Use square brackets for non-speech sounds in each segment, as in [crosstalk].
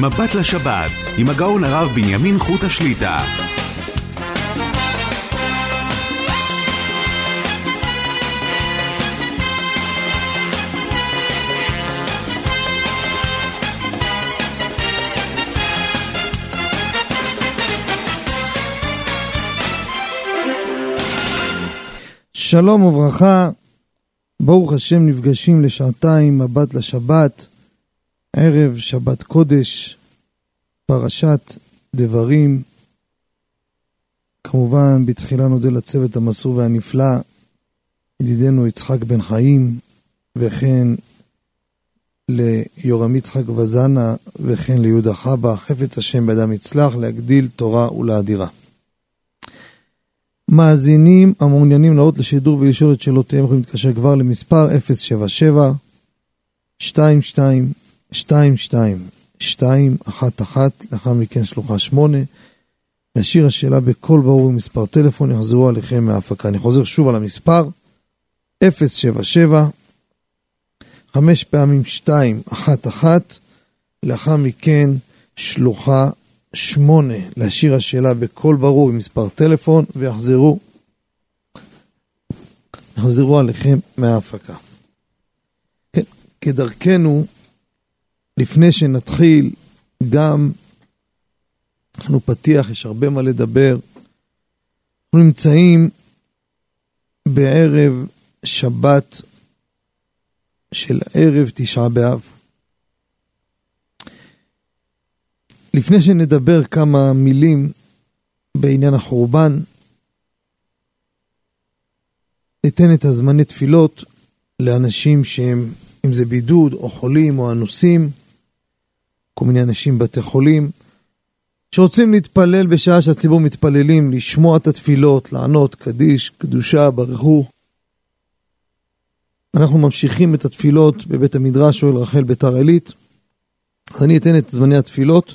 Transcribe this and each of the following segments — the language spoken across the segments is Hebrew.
מבט לשבת, עם הגאון הרב בנימין חוט השליטה. שלום וברכה, ברוך השם נפגשים לשעתיים מבט לשבת, ערב שבת קודש, פרשת דברים. כמובן, בתחילה נודה לצוות המסור והנפלא, ידידנו יצחק בן חיים, וכן ליורם יצחק וזנה, וכן ליהודה חבא, חפץ השם בידם יצלח, להגדיל תורה ולאדירה. מאזינים המעוניינים לעלות לשידור ולשאול את שאלותיהם יכולים להתקשר כבר למספר 077 22 22 211 לאחר מכן שלוחה 8 להשאיר השאלה בקול ברור עם מספר טלפון יחזרו עליכם מההפקה. אני חוזר שוב על המספר 077 חמש פעמים 211 לאחר מכן שלוחה שמונה, להשאיר השאלה בקול ברור עם מספר טלפון, ויחזרו, יחזרו עליכם מההפקה. כן, כדרכנו, לפני שנתחיל, גם, אנחנו פתיח, יש הרבה מה לדבר. אנחנו נמצאים בערב שבת של ערב תשעה באב. לפני שנדבר כמה מילים בעניין החורבן, ניתן את הזמני תפילות לאנשים שהם, אם זה בידוד או חולים או אנוסים, כל מיני אנשים בבתי חולים, שרוצים להתפלל בשעה שהציבור מתפללים, לשמוע את התפילות, לענות קדיש, קדושה, ברכו. אנחנו ממשיכים את התפילות בבית המדרש שואל רחל ביתר עילית. אז אני אתן את זמני התפילות.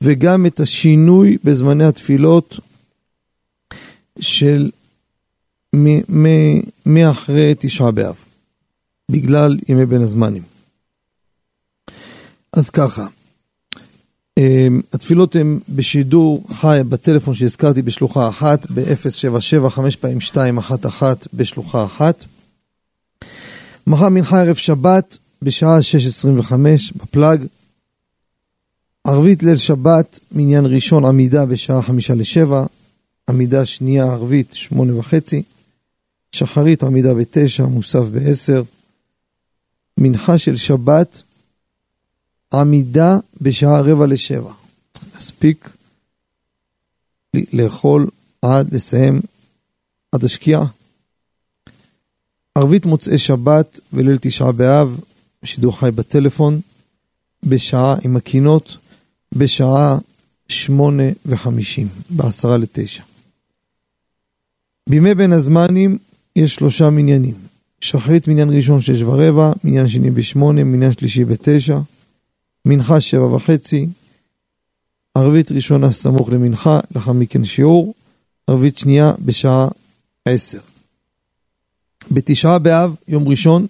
וגם את השינוי בזמני התפילות של מאחרי תשעה באב, בגלל ימי בין הזמנים. אז ככה, התפילות הן בשידור חי בטלפון שהזכרתי בשלוחה אחת, ב-077 5 פעמים 211 בשלוחה אחת. מחר מנחה ערב שבת בשעה 6.25 בפלאג, ערבית ליל שבת, מניין ראשון עמידה בשעה חמישה לשבע, עמידה שנייה ערבית שמונה וחצי, שחרית עמידה בתשע, מוסף בעשר, מנחה של שבת, עמידה בשעה רבע לשבע. צריך לאכול עד לסיים עד השקיעה. ערבית מוצאי שבת וליל תשעה באב, שידור חי בטלפון, בשעה עם הקינות, בשעה שמונה וחמישים, בעשרה לתשע. בימי בין הזמנים יש שלושה מניינים. שחרית מניין ראשון שש ורבע, מניין שני בשמונה, מניין שלישי בתשע, מנחה שבע וחצי, ערבית ראשונה סמוך למנחה, לאחר מכן שיעור, ערבית שנייה בשעה עשר. בתשעה באב, יום ראשון,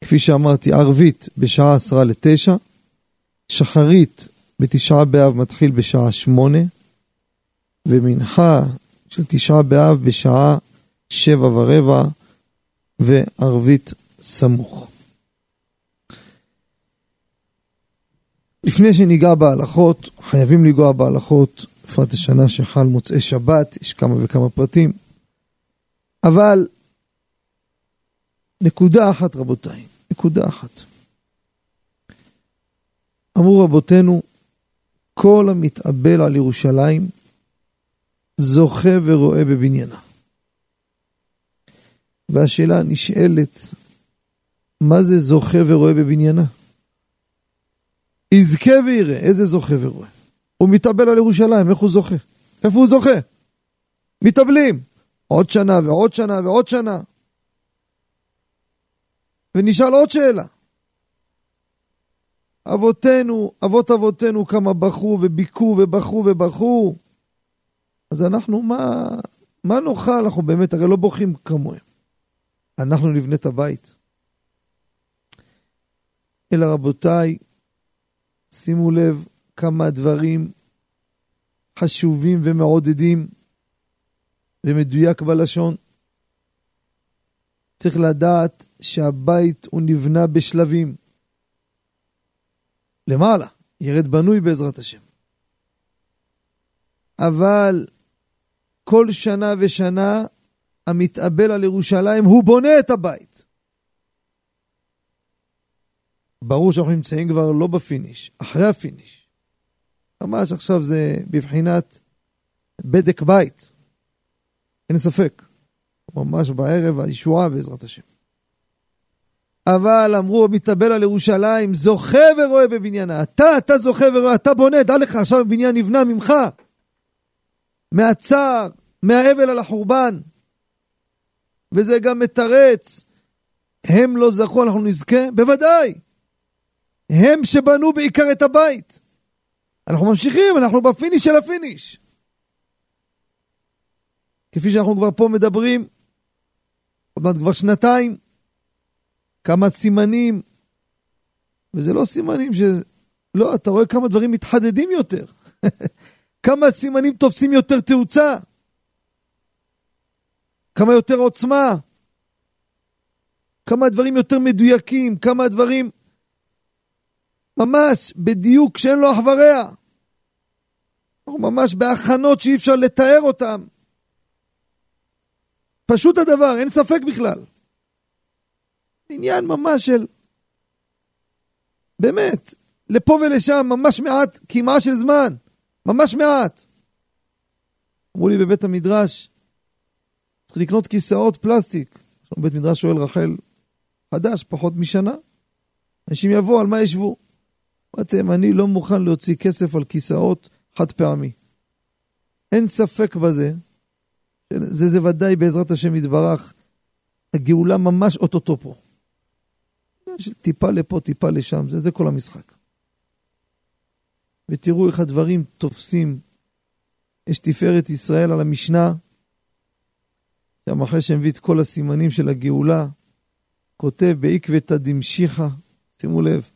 כפי שאמרתי, ערבית בשעה עשרה לתשע, שחרית בתשעה באב מתחיל בשעה שמונה, ומנחה של תשעה באב בשעה שבע ורבע, וערבית סמוך. לפני שניגע בהלכות, חייבים לנגוע בהלכות, בפרט השנה שחל מוצאי שבת, יש כמה וכמה פרטים, אבל נקודה אחת רבותיי, נקודה אחת. אמרו רבותינו, כל המתאבל על ירושלים זוכה ורואה בבניינה. והשאלה הנשאלת, מה זה זוכה ורואה בבניינה? יזכה ויראה, איזה זוכה ורואה? הוא מתאבל על ירושלים, איך הוא זוכה? איפה הוא זוכה? מתאבלים, עוד שנה ועוד שנה ועוד שנה. ונשאל עוד שאלה, אבותינו, אבות אבותינו כמה בכו וביקו ובכו ובכו. אז אנחנו, מה, מה נאכל? אנחנו באמת, הרי לא בוכים כמוהם. אנחנו נבנה את הבית. אלא רבותיי, שימו לב כמה דברים חשובים ומעודדים ומדויק בלשון. צריך לדעת שהבית הוא נבנה בשלבים. למעלה, ירד בנוי בעזרת השם. אבל כל שנה ושנה המתאבל על ירושלים, הוא בונה את הבית. ברור שאנחנו נמצאים כבר לא בפיניש, אחרי הפיניש. ממש עכשיו זה בבחינת בדק בית, אין ספק. ממש בערב הישועה בעזרת השם. אבל אמרו, מתאבל על ירושלים, זוכה ורואה בבניינה. אתה, אתה זוכה ורואה, אתה בונה, דע לך, עכשיו הבניין נבנה ממך. מהצער, מהאבל על החורבן. וזה גם מתרץ. הם לא זכו, אנחנו נזכה? בוודאי. הם שבנו בעיקר את הבית. אנחנו ממשיכים, אנחנו בפיניש של הפיניש. כפי שאנחנו כבר פה מדברים, עוד מעט כבר שנתיים, כמה סימנים, וזה לא סימנים ש... לא, אתה רואה כמה דברים מתחדדים יותר. [laughs] כמה סימנים תופסים יותר תאוצה. כמה יותר עוצמה. כמה דברים יותר מדויקים, כמה דברים ממש בדיוק שאין לו אח ורע. אנחנו ממש בהכנות שאי אפשר לתאר אותם. פשוט הדבר, אין ספק בכלל. עניין ממש של... באמת, לפה ולשם, ממש מעט, קמעה של זמן, ממש מעט. אמרו לי בבית המדרש, צריך לקנות כיסאות פלסטיק. עכשיו בית מדרש שואל רחל, חדש, פחות משנה. אנשים יבואו, על מה ישבו? אמרתם, אני לא מוכן להוציא כסף על כיסאות חד פעמי. אין ספק בזה. זה, זה ודאי בעזרת השם יתברך. הגאולה ממש אוטוטו פה. טיפה לפה, טיפה לשם, זה, זה כל המשחק. ותראו איך הדברים תופסים. יש תפארת ישראל על המשנה, שם אחרי שהביא את כל הסימנים של הגאולה, כותב בעקבתא דמשיחא, שימו לב,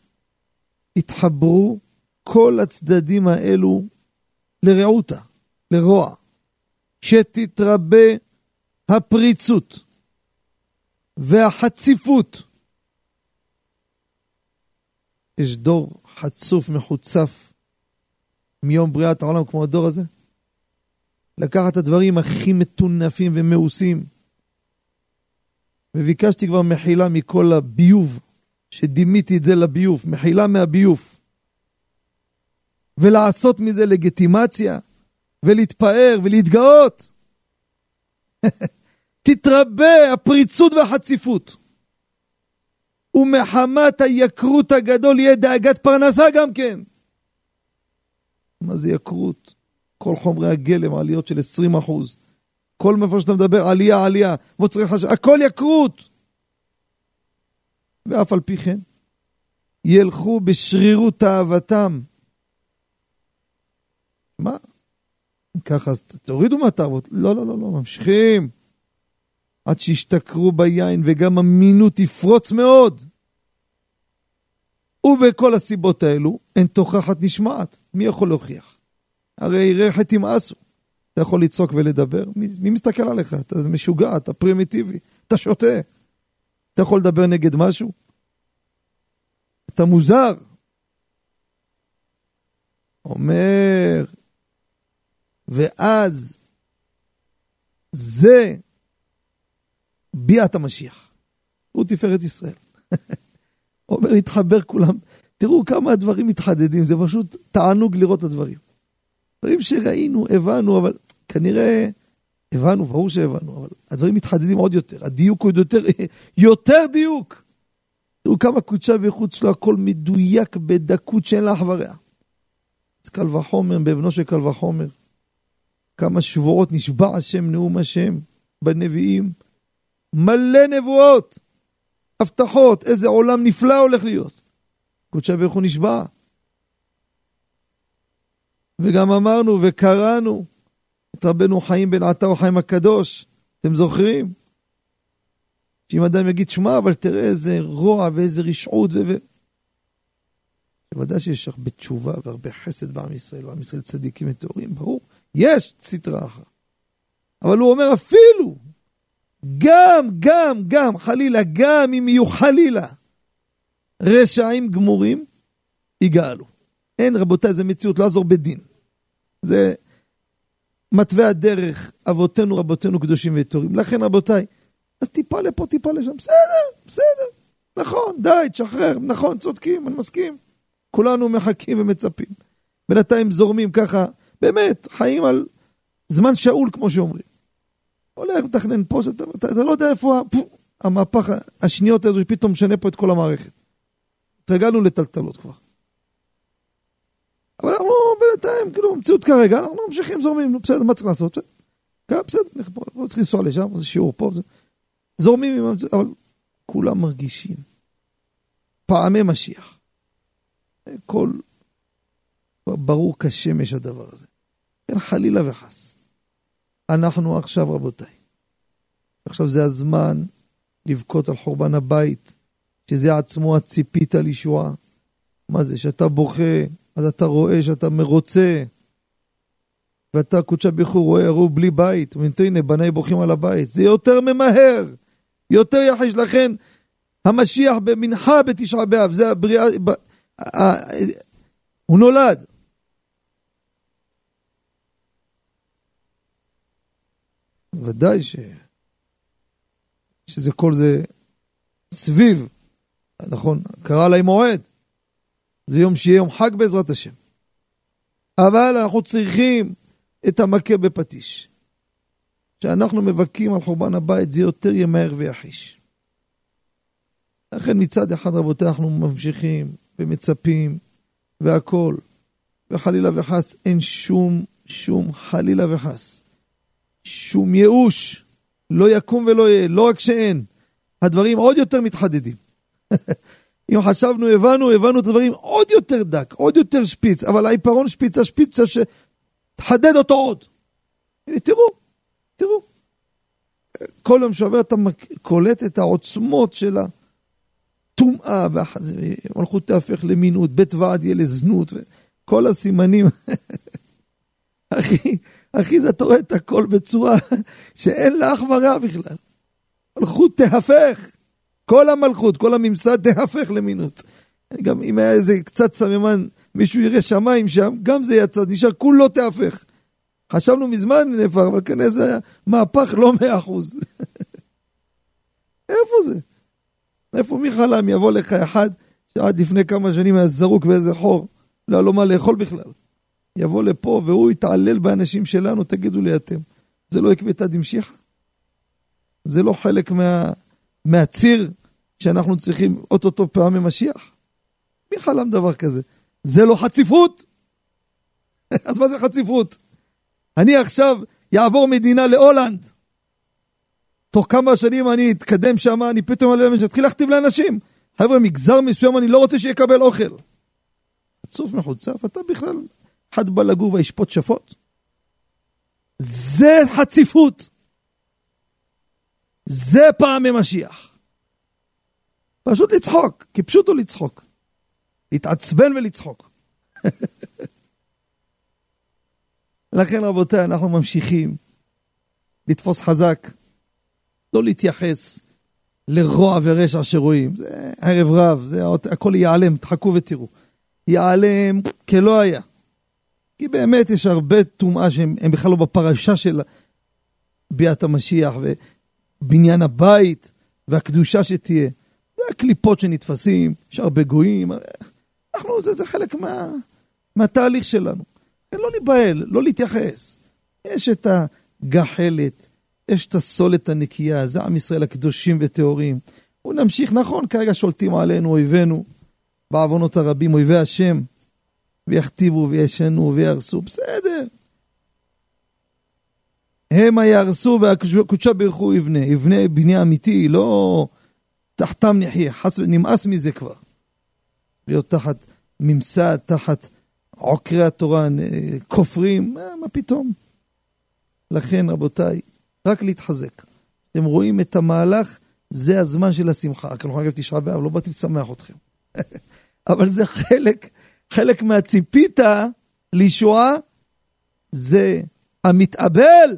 התחברו כל הצדדים האלו לרעותה, לרוע, שתתרבה הפריצות והחציפות. יש דור חצוף, מחוצף, מיום בריאת העולם כמו הדור הזה? לקחת את הדברים הכי מטונפים ומאוסים. וביקשתי כבר מחילה מכל הביוב שדימיתי את זה לביוב, מחילה מהביוב. ולעשות מזה לגיטימציה, ולהתפאר ולהתגאות. [laughs] תתרבה הפריצות והחציפות. ומחמת היקרות הגדול יהיה דאגת פרנסה גם כן. מה זה יקרות? כל חומרי הגלם, עליות של 20 אחוז. כל מאיפה שאתה מדבר, עלייה, עלייה, מוצרי חשב, הכל יקרות. ואף על פי כן, ילכו בשרירות תאוותם. מה? ככה, אז תורידו מהתאוות. לא, לא, לא, לא, ממשיכים. עד שישתכרו ביין וגם המינות תפרוץ מאוד. ובכל הסיבות האלו, אין תוכחת נשמעת. מי יכול להוכיח? הרי ריחא תמאסו. אתה יכול לצעוק ולדבר, מי, מי מסתכל עליך? אתה משוגע, אתה פרימיטיבי, אתה שותה. אתה יכול לדבר נגד משהו? אתה מוזר. אומר, ואז זה ביאת המשיח. הוא תפארת ישראל. [laughs] אומר, התחבר כולם. תראו כמה הדברים מתחדדים, זה פשוט תענוג לראות את הדברים. דברים שראינו, הבנו, אבל כנראה הבנו, ברור שהבנו, אבל הדברים מתחדדים עוד יותר, הדיוק הוא יותר, [laughs] יותר דיוק. תראו כמה קודשה ואיכות שלו, הכל מדויק בדקות שאין לה אח ורע. אז קל וחומר, בבנו של קל וחומר. כמה שבועות נשבע השם, נאום השם, בנביאים. מלא נבואות, הבטחות, איזה עולם נפלא הולך להיות. קודשה ואיכות נשבע. וגם אמרנו וקראנו את רבנו חיים בן עטר חיים הקדוש, אתם זוכרים? שאם אדם יגיד, שמע, אבל תראה איזה רוע ואיזה רשעות ו... שוודאי שיש הרבה תשובה והרבה חסד בעם ישראל, ועם ישראל צדיקים וטהורים, ברור, יש סטרה אחת. אבל הוא אומר אפילו, גם, גם, גם, חלילה, גם אם יהיו חלילה רשעים גמורים, יגאלו. אין, רבותיי, זה מציאות, לא יעזור בדין. זה מתווה הדרך, אבותינו, רבותינו קדושים וטהורים. לכן, רבותיי, אז טיפה לפה, טיפה לשם, בסדר, בסדר, נכון, די, תשחרר, נכון, צודקים, אני מסכים. כולנו מחכים ומצפים. בינתיים זורמים ככה, באמת, חיים על זמן שאול, כמו שאומרים. הולך, מתכנן פה, אתה, אתה, אתה לא יודע איפה פו, המהפך, השניות האלו שפתאום משנה פה את כל המערכת. התרגלנו לטלטלות כבר. אנחנו בינתיים, כאילו, במציאות כרגע, אנחנו ממשיכים זורמים, נו בסדר, מה צריך לעשות? בסדר, בסדר, פה צריך לנסוע לשם, זה שיעור פה, זה... זורמים עם המציאות, אבל כולם מרגישים. פעמי משיח. כל... ברור כשמש הדבר הזה. כן, חלילה וחס. אנחנו עכשיו, רבותיי, עכשיו זה הזמן לבכות על חורבן הבית, שזה עצמו הציפית על ישועה. מה זה, שאתה בוכה, אז אתה רואה שאתה מרוצה, ואתה קודשא בריחו רואה הראו בלי בית, הנה בניי בוכים על הבית, זה יותר ממהר, יותר יחש, לכן המשיח במנחה בתשעה באב, זה הבריאה, הוא נולד. ודאי ש... שזה כל זה סביב, נכון, קרא להם מועד. זה יום שיהיה יום חג בעזרת השם. אבל אנחנו צריכים את המכה בפטיש. כשאנחנו מבכים על חורבן הבית זה יותר ימהר ויחיש. לכן מצד אחד רבותיי אנחנו ממשיכים ומצפים והכול, וחלילה וחס אין שום, שום חלילה וחס שום ייאוש, לא יקום ולא יהיה, לא רק שאין, הדברים עוד יותר מתחדדים. [laughs] אם חשבנו, הבנו, הבנו את הדברים עוד יותר דק, עוד יותר שפיץ, אבל העיפרון שפיץ, השפיץ שתחדד אותו עוד. הנה, תראו, תראו. כל יום שעובר אתה קולט את העוצמות של הטומאה, והמלכות תהפך למינות, בית ועד יהיה לזנות, וכל הסימנים. [laughs] אחי, אחי, זה אתה רואה את הכל בצורה שאין לה אח ורע בכלל. מלכות תהפך. כל המלכות, כל הממסד [laughs] תהפך למינות. גם אם היה איזה קצת סממן, מישהו יראה שמיים שם, גם זה יצא, נשאר כולו תהפך. חשבנו מזמן נהפך, אבל כנראה זה היה מהפך לא מאה אחוז. [laughs] איפה זה? איפה מי חלם יבוא לך אחד שעד לפני כמה שנים היה זרוק באיזה חור, לא היה לו מה לאכול בכלל. יבוא לפה והוא יתעלל באנשים שלנו, תגידו לי אתם, זה לא עקבתא דמשיחא? זה לא חלק מה, מהציר שאנחנו צריכים אוטוטו פעמי משיח? מי חלם דבר כזה? זה לא חציפות? [laughs] אז מה זה חציפות? אני עכשיו יעבור מדינה להולנד. תוך כמה שנים אני אתקדם שם, אני פתאום אתחיל להכתיב לאנשים. חבר'ה, מגזר מסוים אני לא רוצה שיקבל אוכל. עצוב מחוצף, אתה בכלל אחד בא לגור וישפוט שפוט. זה חציפות. זה פעמי משיח. פשוט לצחוק, כי פשוט הוא לצחוק. להתעצבן ולצחוק. [laughs] לכן רבותיי, אנחנו ממשיכים לתפוס חזק, לא להתייחס לרוע ורשע שרואים. זה ערב רב, זה הכל ייעלם, תחכו ותראו. ייעלם כלא היה. כי באמת יש הרבה טומאה שהם בכלל לא בפרשה של ביאת המשיח ובניין הבית והקדושה שתהיה. זה הקליפות שנתפסים, יש הרבה גויים. אנחנו, זה, זה חלק מה, מהתהליך שלנו. לא להיבהל, לא להתייחס. יש את הגחלת, יש את הסולת הנקייה, זה עם ישראל הקדושים וטהורים. ונמשיך, נכון, כרגע שולטים עלינו אויבינו, בעוונות הרבים, אויבי השם. ויכתיבו וישנו ויהרסו, בסדר. המה יהרסו והקדושה ברכו יבנה, יבנה בניין אמיתי, לא תחתם נחיה, חס ונמאס מזה כבר. להיות תחת ממסד, תחת עוקרי התורה, כופרים, מה, מה פתאום? לכן רבותיי, רק להתחזק. אתם רואים את המהלך, זה הזמן של השמחה. אנחנו אגב תשעה באב, לא באתי לשמח אתכם. [laughs] אבל זה חלק חלק מהציפית לישועה זה המתאבל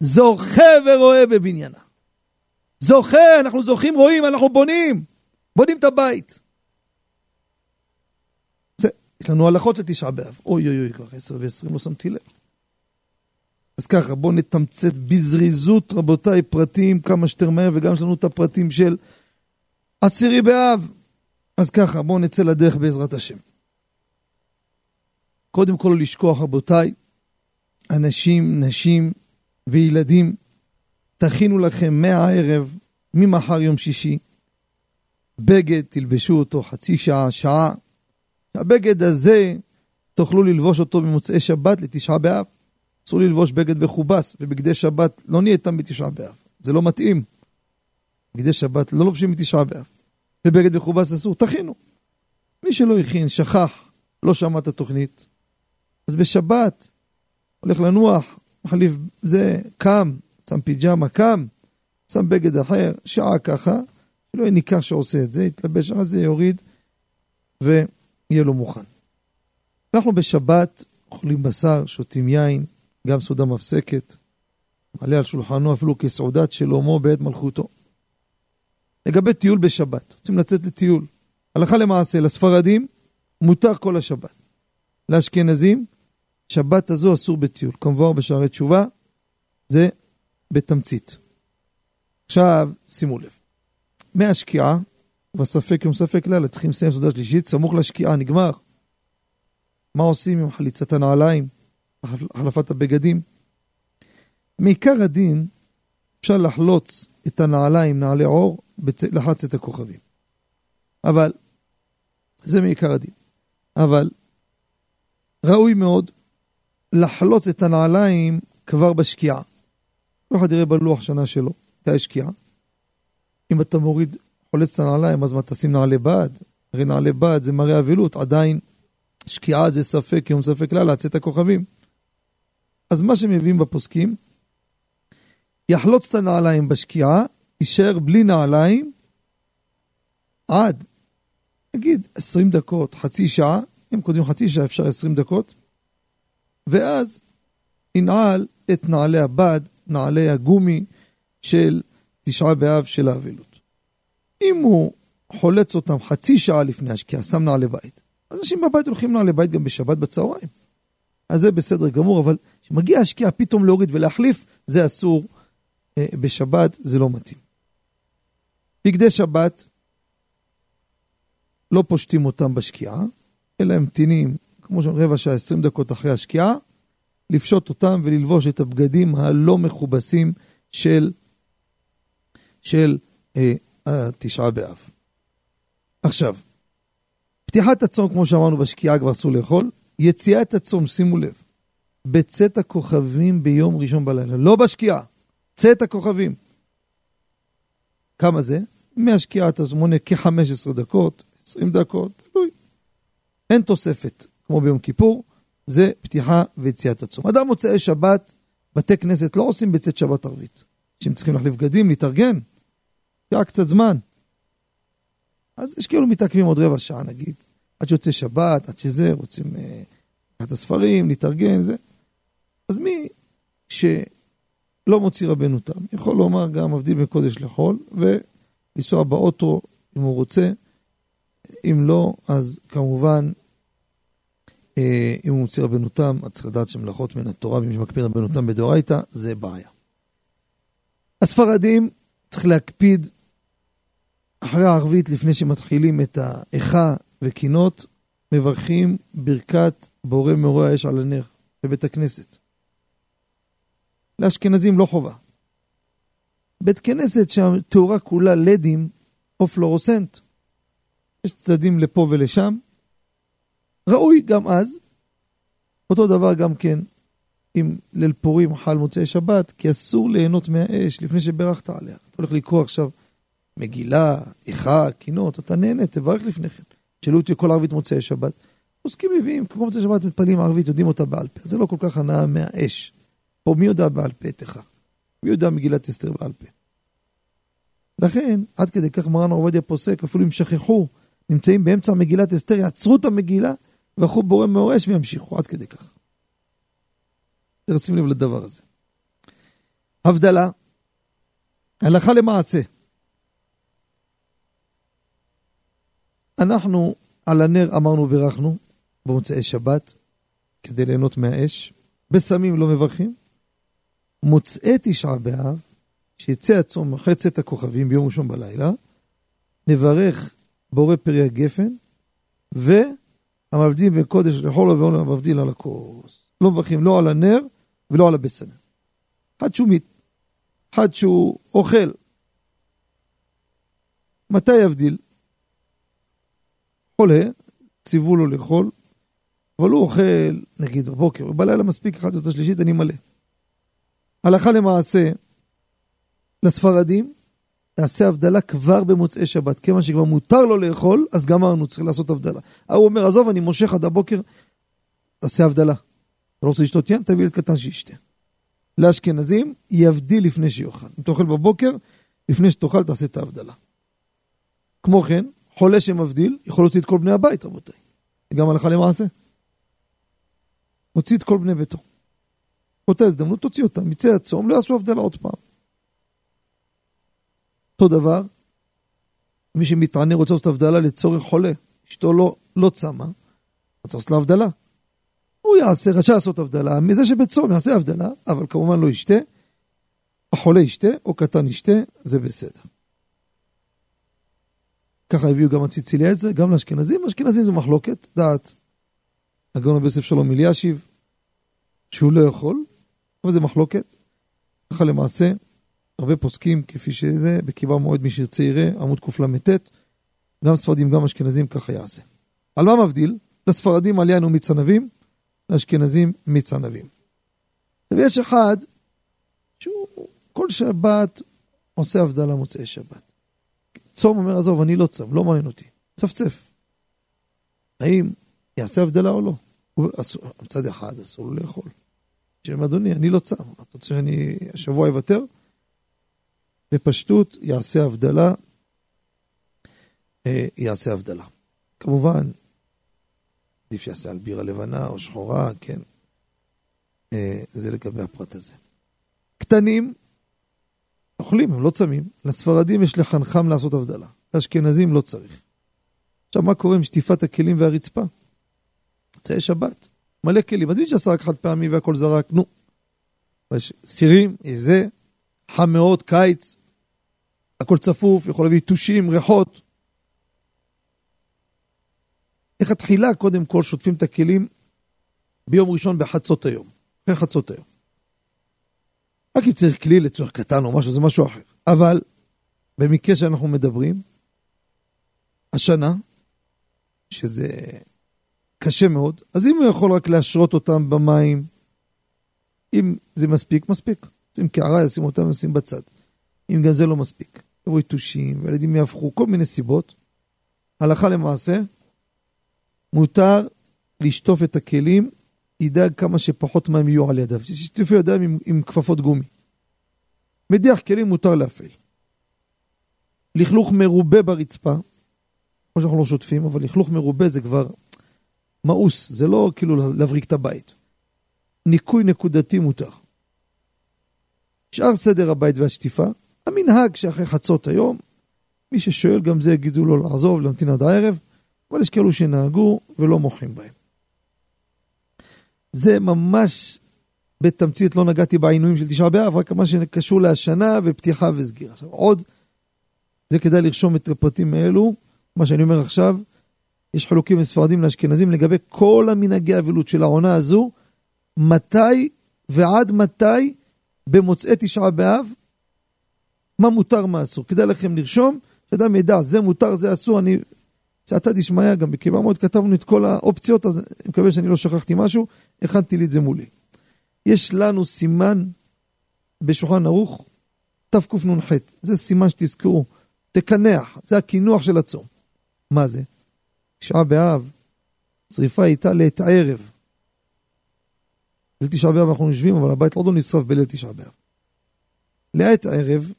זוכה ורואה בבניינה. זוכה, אנחנו זוכים, רואים, אנחנו בונים. בונים את הבית. זה, יש לנו הלכות לתשעה באב. אוי אוי אוי, כבר עשר ועשרים, לא שמתי לב. אז ככה, בואו נתמצת בזריזות, רבותיי, פרטים כמה שיותר מהר, וגם יש לנו את הפרטים של עשירי באב. אז ככה, בואו נצא לדרך בעזרת השם. קודם כל לשכוח, רבותיי, אנשים, נשים וילדים, תכינו לכם מהערב, ממחר יום שישי, בגד, תלבשו אותו חצי שעה, שעה. הבגד הזה, תוכלו ללבוש אותו במוצאי שבת לתשעה באב. אסור ללבוש בגד מכובס, ובגדי שבת לא נהיה איתם בתשעה באב. זה לא מתאים. בגדי שבת לא לובשים בתשעה באב. ובגד מכובס אסור, תכינו. מי שלא הכין, שכח, לא שמע את התוכנית, אז בשבת הולך לנוח, מחליף זה, קם, שם פיג'מה, קם, שם בגד אחר, שעה ככה, שלא יהיה ניכר שעושה את זה, יתלבש על זה, יוריד, ויהיה לו מוכן. אנחנו בשבת אוכלים בשר, שותים יין, גם סעודה מפסקת, מעלה על שולחנו אפילו כסעודת שלמה בעת מלכותו. לגבי טיול בשבת, רוצים לצאת לטיול. הלכה למעשה, לספרדים מותר כל השבת. לאשכנזים, שבת הזו אסור בטיול. כמובן בשערי תשובה, זה בתמצית. עכשיו, שימו לב. מהשקיעה, בספק יום ספק לילה, צריכים לסיים סעודה שלישית, סמוך לשקיעה, נגמר. מה עושים עם חליצת הנעליים, החלפת הבגדים? מעיקר הדין, אפשר לחלוץ את הנעליים, נעלי עור, לחץ את הכוכבים. אבל, זה מעיקר הדין. אבל, ראוי מאוד לחלוץ את הנעליים כבר בשקיעה. כל אחד יראה בלוח שנה שלו, מתי השקיעה. אם אתה מוריד, חולץ את הנעליים, אז מה תשים נעלי בד? הרי נעלי בד זה מראה אבילות, עדיין שקיעה זה ספק יום ספק לילה, צאת הכוכבים. אז מה שמביאים בפוסקים, יחלוץ את הנעליים בשקיעה, יישאר בלי נעליים עד, נגיד 20 דקות, חצי שעה, אם קודם חצי שעה אפשר 20 דקות, ואז ינעל את נעלי הבד, נעלי הגומי של תשעה באב של האבלות. אם הוא חולץ אותם חצי שעה לפני השקיעה, שם נעלי בית, אז אנשים בבית הולכים נעלי בית גם בשבת בצהריים. אז זה בסדר גמור, אבל כשמגיע השקיעה פתאום להוריד ולהחליף, זה אסור אה, בשבת, זה לא מתאים. בגדי שבת, לא פושטים אותם בשקיעה, אלא הם ממתינים, כמו רבע שעה, עשרים דקות אחרי השקיעה, לפשוט אותם וללבוש את הבגדים הלא מכובסים של, של אה, התשעה באב. עכשיו, פתיחת הצום, כמו שאמרנו בשקיעה, כבר אסור לאכול. יציאת הצום, שימו לב, בצאת הכוכבים ביום ראשון בלילה, לא בשקיעה, צאת הכוכבים. כמה זה? מהשקיעה אתה מונה כ-15 דקות, 20 דקות, תלוי. אין תוספת, כמו ביום כיפור, זה פתיחה ויציאת הצום. אדם מוצאי שבת, בתי כנסת לא עושים בצאת שבת ערבית. שהם צריכים להחליף בגדים, להתארגן, היה קצת זמן. אז יש כאילו מתעכבים עוד רבע שעה נגיד, עד שיוצא שבת, עד שזה, רוצים אה, לקחת אה, הספרים, להתארגן, זה. אז מי שלא מוציא רבנו תם, יכול לומר גם מבדיל בין קודש לחול, ולנסוע באוטו אם הוא רוצה, אם לא, אז כמובן אם הוא מוציא רבנותם, אז צריך לדעת שמלאכות מן התורה, ומי שמקפיד רבנותם בדאורייתא, זה בעיה. הספרדים, צריך להקפיד אחרי הערבית, לפני שמתחילים את האיכה וקינות, מברכים ברכת בורא מורה האש על הנר בבית הכנסת. לאשכנזים לא חובה. בית כנסת שהתאורה כולה לדים או פלורוסנט. יש צדדים לפה ולשם, ראוי גם אז, אותו דבר גם כן אם ליל פורים חל מוצאי שבת, כי אסור ליהנות מהאש לפני שברכת עליה. אתה הולך לקרוא עכשיו מגילה, איכה, קינות, אתה נהנה, תברך לפני כן. שאלו אותי כל ערבית מוצאי שבת. עוסקים מביאים, כמו מוצאי שבת מתפללים ערבית, יודעים אותה בעל פה. זה לא כל כך הנאה מהאש. פה מי יודע בעל פה את איכה? מי יודע מגילת אסתר בעל פה? לכן, עד כדי כך מרן עובדיה פוסק, אפילו אם שכחו, נמצאים באמצע מגילת אסתר, יעצרו את המגילה והלכו בורא מאור אש וימשיכו, עד כדי כך. תשים לב לדבר הזה. הבדלה, הלכה למעשה. אנחנו על הנר אמרנו בירכנו במוצאי שבת כדי ליהנות מהאש, בסמים לא מברכים. מוצאי תשעה באב, שיצא הצום אחרי צאת הכוכבים ביום ראשון בלילה, נברך בורא פרי הגפן, והמבדיל בין קודש לחול ועול המבדיל על הכוס. לא מברכים לא על הנר ולא על הבשמים. אחד שהוא, מת, אחד שהוא אוכל. מתי יבדיל? חולה, ציוו לו לאכול, אבל הוא אוכל, נגיד בבוקר, בלילה מספיק אחת עשרה שלישית, אני מלא. הלכה למעשה, לספרדים, תעשה הבדלה כבר במוצאי שבת. כיוון שכבר מותר לו לאכול, אז גמרנו, צריך לעשות הבדלה. ההוא אומר, עזוב, אני מושך עד הבוקר, תעשה הבדלה. אתה לא רוצה לשתות יין? תביא ילד קטן שישתה. לאשכנזים, יבדיל לפני שיאכל. אם תאכל בבוקר, לפני שתאכל תעשה את ההבדלה. כמו כן, חולה שמבדיל, יכול להוציא את כל בני הבית, רבותיי. גם הלכה למעשה. מוציא את כל בני ביתו. באותה הזדמנות תוציא אותם, יצא הצום, לא יעשו הבדלה עוד פעם. אותו דבר, מי שמתענה רוצה לעשות הבדלה לצורך חולה, אשתו לא, לא צמה, רוצה לעשות לה הבדלה. הוא יעשה, רשאי לעשות הבדלה, מזה שבצום יעשה הבדלה, אבל כמובן לא ישתה, החולה ישתה או קטן ישתה, זה בסדר. ככה הביאו גם הציצי אליעזר, גם לאשכנזים, אשכנזים זה מחלוקת, דעת. הגאון רבי יוסף שלום אלישיב, שהוא לא יכול, אבל זה מחלוקת. ככה למעשה, הרבה פוסקים כפי שזה, בקיבה מועד מי שירצה יראה, עמוד קל"ט, גם ספרדים, גם אשכנזים, ככה יעשה. על מה מבדיל? לספרדים עליין ומיץ ענבים, לאשכנזים מיץ ענבים. ויש אחד שהוא כל שבת עושה הבדלה מוצאי שבת. צום אומר, עזוב, אני לא צום, לא מעניין אותי. צפצף. האם יעשה הבדלה או לא? מצד אחד אסור לו לאכול. שאומר, אדוני, אני לא צם, אתה רוצה שאני השבוע אוותר? בפשטות יעשה הבדלה, אה, יעשה הבדלה. כמובן, עדיף שיעשה על בירה לבנה או שחורה, כן. אה, זה לגבי הפרט הזה. קטנים, אוכלים, הם לא צמים. לספרדים יש לחנכם לעשות הבדלה. לאשכנזים לא צריך. עכשיו, מה קורה עם שטיפת הכלים והרצפה? מוצאי שבת, מלא כלים. עדיף שעשה רק חד פעמי והכל זרק, נו. יש סירים, יש זה, חם מאוד, קיץ, הכל צפוף, יכול להביא טושים, ריחות. איך התחילה, קודם כל, שוטפים את הכלים ביום ראשון בחצות היום, אחרי חצות היום. רק אם צריך כלי לצורך קטן או משהו, זה משהו אחר. אבל במקרה שאנחנו מדברים, השנה, שזה קשה מאוד, אז אם הוא יכול רק להשרות אותם במים, אם זה מספיק, מספיק. שים קערה, ישים אותם, ישים בצד. אם גם זה לא מספיק. יתושים, והילדים יהפכו, כל מיני סיבות. הלכה למעשה, מותר לשטוף את הכלים, ידאג כמה שפחות מים יהיו על ידיו. שישטפו ידיים עם, עם כפפות גומי. מדיח כלים מותר להפעיל. לכלוך מרובה ברצפה, כמו שאנחנו לא שוטפים, אבל לכלוך מרובה זה כבר מאוס, זה לא כאילו להבריק את הבית. ניקוי נקודתי מותר. שאר סדר הבית והשטיפה, המנהג שאחרי חצות היום, מי ששואל גם זה יגידו לו לעזוב, להמתין עד הערב, אבל יש כאלו שנהגו ולא מוחים בהם. זה ממש בתמצית, לא נגעתי בעינויים של תשעה באב, רק מה שקשור להשנה ופתיחה וסגירה. עכשיו עוד, זה כדאי לרשום את הפרטים האלו, מה שאני אומר עכשיו, יש חלוקים מספרדים לאשכנזים לגבי כל המנהגי האבלות של העונה הזו, מתי ועד מתי במוצאי תשעה באב, מה מותר, מה אסור. כדאי לכם לרשום, שאדם ידע, זה מותר, זה אסור, אני... סייעתא דשמיא, גם בקיבה מאוד כתבנו את כל האופציות, אז אני מקווה שאני לא שכחתי משהו, הכנתי לי את זה מולי. יש לנו סימן בשולחן ערוך, תקנ"ח, זה סימן שתזכרו, תקנח, זה הקינוח של הצום. מה זה? תשעה באב, שריפה הייתה לעת ערב. בליל תשעה באב אנחנו יושבים, אבל הבית עוד לא נשרף בליל תשעה באב. לעת ערב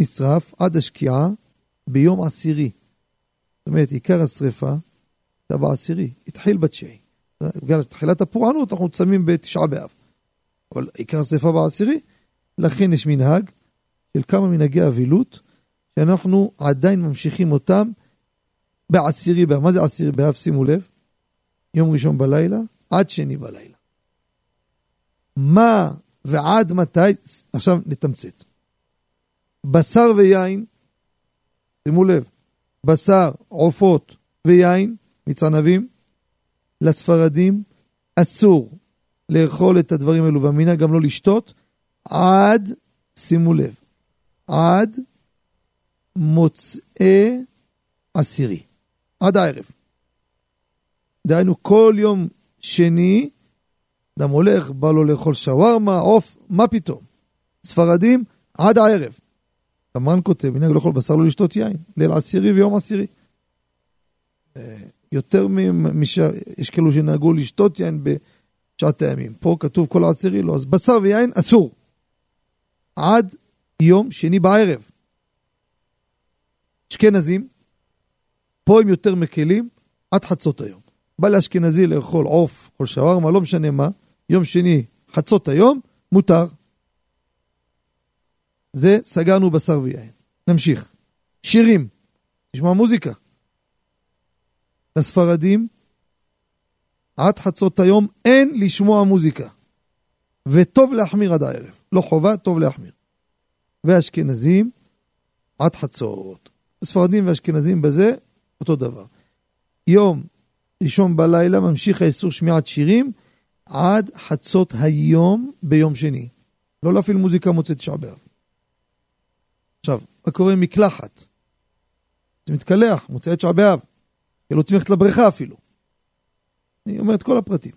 נשרף עד השקיעה ביום עשירי. זאת אומרת, עיקר השריפה הייתה בעשירי, התחיל בתשיעי. בגלל תחילת הפורענות אנחנו צמים בתשעה באב. אבל עיקר השרפה בעשירי, לכן יש מנהג של כמה מנהגי אבילות, שאנחנו עדיין ממשיכים אותם בעשירי באב. מה זה עשירי באב? שימו לב, יום ראשון בלילה עד שני בלילה. מה ועד מתי? עכשיו נתמצת. בשר ויין, שימו לב, בשר, עופות ויין מצנבים, לספרדים אסור לאכול את הדברים האלו, והמנהג גם לא לשתות, עד, שימו לב, עד מוצאי עשירי, עד הערב. דהיינו, כל יום שני, אדם הולך, בא לו לאכול שווארמה, עוף, מה פתאום? ספרדים, עד הערב. המרן כותב, מנהג לאכול בשר לא לשתות יין, ליל עשירי ויום עשירי. אה, יותר מש... יש כאלו שנהגו לשתות יין בשעת הימים. פה כתוב כל העשירי לא, אז בשר ויין אסור. עד יום שני בערב. אשכנזים, פה הם יותר מקלים, עד חצות היום. בא לאשכנזי לאכול עוף, או שווארמה, לא משנה מה, יום שני, חצות היום, מותר. זה סגרנו בשר ויין. נמשיך. שירים, נשמע מוזיקה. לספרדים, עד חצות היום אין לשמוע מוזיקה. וטוב להחמיר עד הערב. לא חובה, טוב להחמיר. ואשכנזים, עד חצות. ספרדים ואשכנזים בזה, אותו דבר. יום ראשון בלילה ממשיך האיסור שמיעת שירים עד חצות היום ביום שני. לא להפעיל מוזיקה מוצאת תשעה באב. עכשיו, מה קורה עם מקלחת? זה מתקלח, מוצאי תשעה באב. לא צריכים ללכת לבריכה אפילו. אני אומר את כל הפרטים.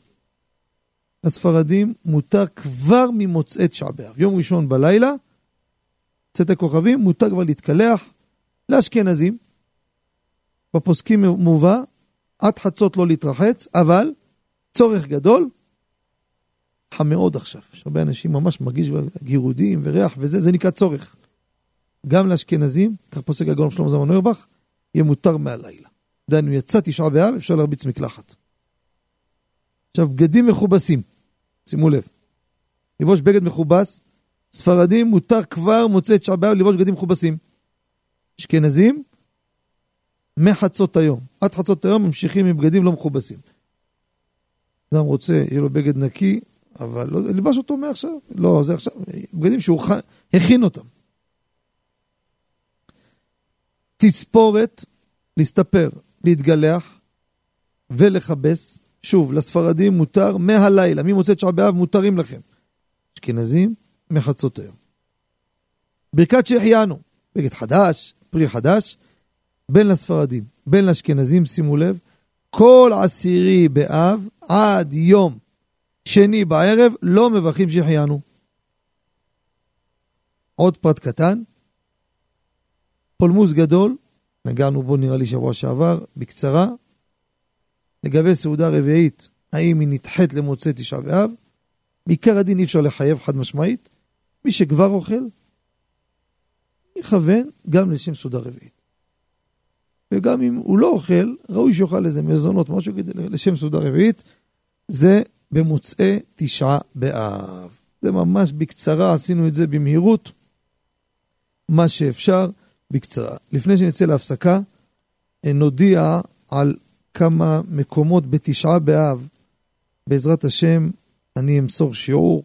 לספרדים מותר כבר ממוצאי תשעה באב. יום ראשון בלילה, צאת הכוכבים, מותר כבר להתקלח. לאשכנזים, בפוסקים מובא, עד חצות לא להתרחץ, אבל צורך גדול, חם מאוד עכשיו. יש הרבה אנשים ממש מרגיש גירודים וריח וזה, זה נקרא צורך. גם לאשכנזים, כך פוסק הגאון שלמה זמן נוירבך, יהיה מותר מהלילה. דהיינו, יצא תשעה באב, אפשר להרביץ מקלחת. עכשיו, בגדים מכובסים, שימו לב, לבוש בגד מכובס, ספרדים מותר כבר מוצא תשעה באב לבוש בגדים מכובסים. אשכנזים, מחצות היום, עד חצות היום ממשיכים עם בגדים לא מכובסים. אדם רוצה, יהיה לו בגד נקי, אבל לא, לבש אותו מעכשיו, לא, זה עכשיו, בגדים שהוא הכין אותם. תספורת, להסתפר, להתגלח ולכבס. שוב, לספרדים מותר מהלילה, ממוצאי תשעה באב מותרים לכם. אשכנזים, מחצות היום. ברכת שהחיינו, בגד חדש, פרי חדש, בין לספרדים, בין לאשכנזים, שימו לב, כל עשירי באב עד יום שני בערב לא מברכים שהחיינו. עוד פרט קטן, פולמוס גדול, נגענו בו נראה לי שבוע שעבר, בקצרה, לגבי סעודה רביעית, האם היא נדחית למוצאי תשעה באב, בעיקר הדין אי אפשר לחייב חד משמעית, מי שכבר אוכל, יכוון גם לשם סעודה רביעית. וגם אם הוא לא אוכל, ראוי שיאכל איזה מזונות, משהו כדי לשם סעודה רביעית, זה במוצאי תשעה באב. זה ממש בקצרה, עשינו את זה במהירות, מה שאפשר. בקצרה. לפני שנצא להפסקה, נודיע על כמה מקומות בתשעה באב. בעזרת השם, אני אמסור שיעור,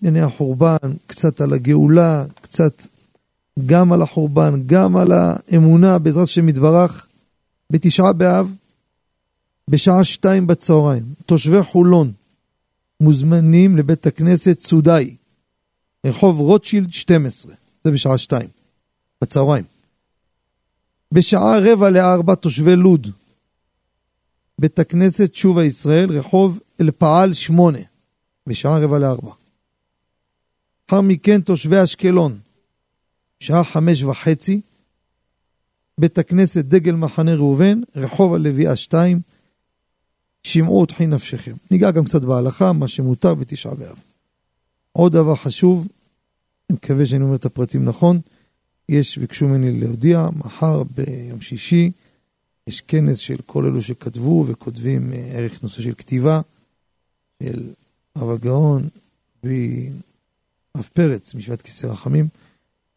ענייני החורבן, קצת על הגאולה, קצת גם על החורבן, גם על האמונה, בעזרת השם יתברך, בתשעה באב, בשעה שתיים בצהריים. תושבי חולון מוזמנים לבית הכנסת סודאי, רחוב רוטשילד 12, זה בשעה שתיים. בצהריים. בשעה רבע לארבע תושבי לוד, בית הכנסת שובה ישראל, רחוב אלפעל שמונה, בשעה רבע לארבע. לאחר מכן תושבי אשקלון, שעה חמש וחצי, בית הכנסת דגל מחנה ראובן, רחוב הלוויה שתיים, שמעו ותחי נפשכם. ניגע גם קצת בהלכה, מה שמותר בתשעה באב. עוד דבר חשוב, אני מקווה שאני אומר את הפרטים נכון, יש, ביקשו ממני להודיע, מחר ביום שישי, יש כנס של כל אלו שכתבו וכותבים אה, ערך נושא של כתיבה, של אב הגאון, ואב פרץ, משבט כיסא רחמים,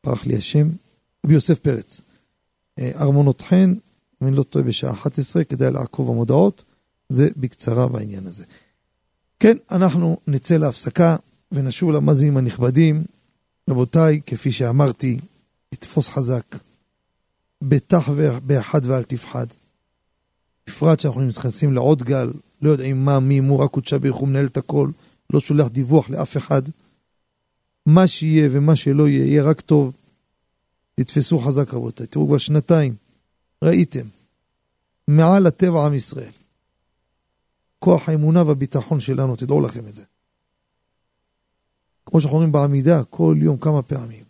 פרח לי השם, רבי יוסף פרץ. אה, ארמונות חן, אם אני לא טועה בשעה 11, כדאי לעקוב המודעות, זה בקצרה בעניין הזה. כן, אנחנו נצא להפסקה ונשוב למאזינים הנכבדים. רבותיי, כפי שאמרתי, לתפוס חזק, בטח באחד ואל תפחד. בפרט שאנחנו נכנסים לעוד גל, לא יודעים מה, מי, מו, רק קודשה ברוך הוא מנהל את הכל, לא שולח דיווח לאף אחד. מה שיהיה ומה שלא יהיה, יהיה רק טוב. תתפסו חזק רבותיי, תראו כבר שנתיים, ראיתם, מעל הטבע עם ישראל. כוח האמונה והביטחון שלנו, תדעו לכם את זה. כמו שאנחנו אומרים בעמידה, כל יום כמה פעמים.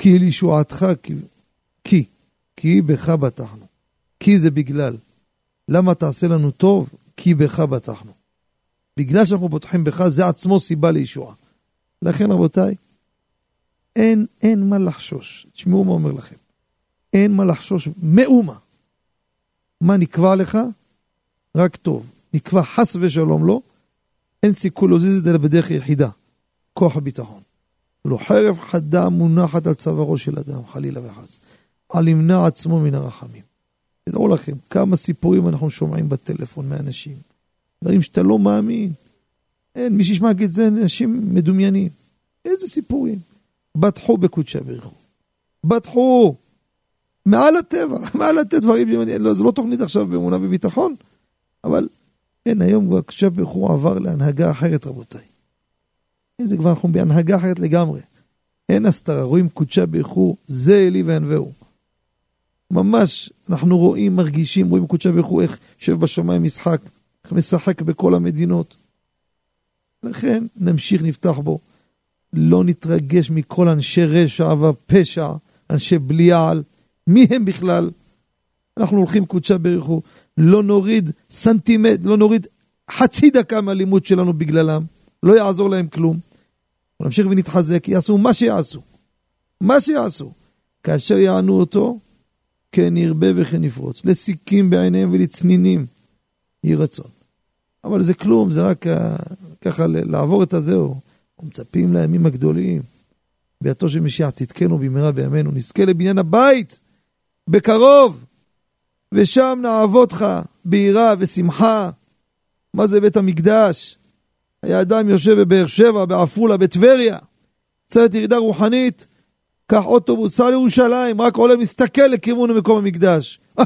כי לישועתך, כי, כי, כי בך בטחנו. כי זה בגלל. למה תעשה לנו טוב? כי בך בטחנו. בגלל שאנחנו בוטחים בך, זה עצמו סיבה לישועה. לכן רבותיי, אין, אין מה לחשוש. תשמעו מה אומר לכם. אין מה לחשוש מאומה. מה נקבע לך? רק טוב. נקבע חס ושלום לא, אין סיכוי להזיז את זה בדרך יחידה. כוח הביטחון. לא חרב חדה מונחת על צווארו של אדם, חלילה וחס. על ימנע עצמו מן הרחמים. תדעו לכם, כמה סיפורים אנחנו שומעים בטלפון מאנשים. דברים שאתה לא מאמין. אין, מי שישמע את זה, אנשים מדומיינים. איזה סיפורים. בטחו בקודשא בריחו. בטחו. מעל הטבע, [laughs] מעל הטבע דברים, לא, זה לא תוכנית עכשיו באמונה וביטחון, אבל אין, היום כבר קודשא בריחו עבר להנהגה אחרת, רבותיי. זה כבר אנחנו בהנהגה אחרת לגמרי. אין הסתרה, רואים קודשא בריחו, זה אלי וענווהו. ממש, אנחנו רואים, מרגישים, רואים קודשא בריחו איך יושב בשמיים משחק, איך משחק בכל המדינות. לכן נמשיך, נפתח בו. לא נתרגש מכל אנשי רשע ופשע, אנשי בליעל. מי הם בכלל? אנחנו הולכים קודשה בריחו, לא נוריד סנטימט, לא נוריד חצי דקה מהלימוד שלנו בגללם, לא יעזור להם כלום. נמשיך ונתחזק, יעשו מה שיעשו. מה שיעשו. כאשר יענו אותו, כן ירבה וכן יפרוץ. לסיכים בעיניהם ולצנינים יהי רצון. אבל זה כלום, זה רק ככה לעבור את הזהו. מצפים לימים הגדולים. ביאתו של משיח צדקנו במהרה בימינו, נזכה לבניין הבית בקרוב, ושם נעבודך ביראה ושמחה. מה זה בית המקדש? היה אדם יושב בבאר שבע, בעפולה, בטבריה, צוות ירידה רוחנית, קח אוטובוס, סע לירושלים, רק עולה, מסתכל לכיוון מקום המקדש. אה,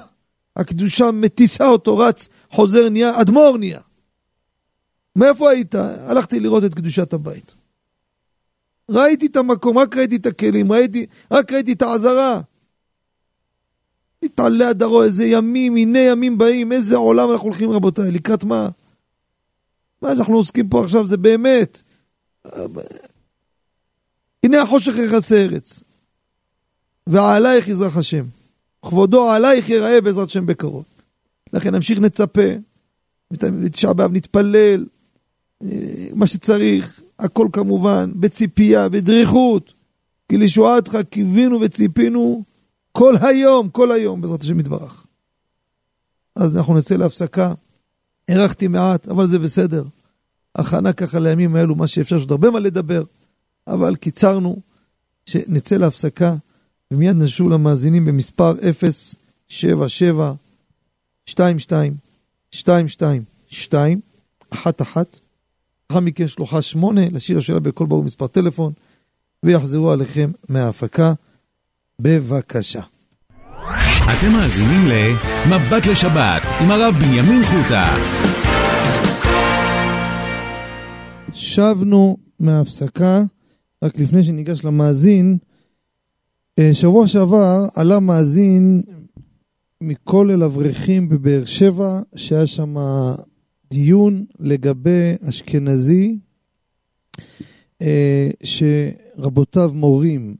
הקדושה מטיסה אותו, רץ, חוזר, נהיה, אדמו"ר נהיה. מאיפה היית? הלכתי לראות את קדושת הבית. ראיתי את המקום, רק ראיתי את הכלים, ראיתי, רק ראיתי את העזרה. התעלה הדרו, איזה ימים, הנה ימים באים, איזה עולם אנחנו הולכים רבותיי, לקראת מה? מה שאנחנו עוסקים פה עכשיו זה באמת. הנה החושך יכסה ארץ. ועלייך יזרח השם. כבודו עלייך יראה בעזרת השם בקרוב. לכן נמשיך נצפה, בתשעה באב נתפלל, מה שצריך, הכל כמובן בציפייה, בדריכות, כי לישועתך קיווינו וציפינו כל היום, כל היום, בעזרת השם יתברך. אז אנחנו נצא להפסקה. הארכתי מעט, אבל זה בסדר. הכנה ככה לימים האלו, מה שאפשר, יש עוד הרבה מה לדבר, אבל קיצרנו, שנצא להפסקה, ומיד נשוב למאזינים במספר 077 22 22 2 1 1 לאחר מכן שלוחה שמונה, לשיר השאלה בכל ברור מספר טלפון, ויחזרו עליכם מההפקה. בבקשה. אתם מאזינים ל"מבט לשבת" עם הרב בנימין חוטה. שבנו מההפסקה, רק לפני שניגש למאזין, אה, שבוע שעבר עלה מאזין מכולל אברכים בבאר שבע, שהיה שם דיון לגבי אשכנזי אה, שרבותיו מורים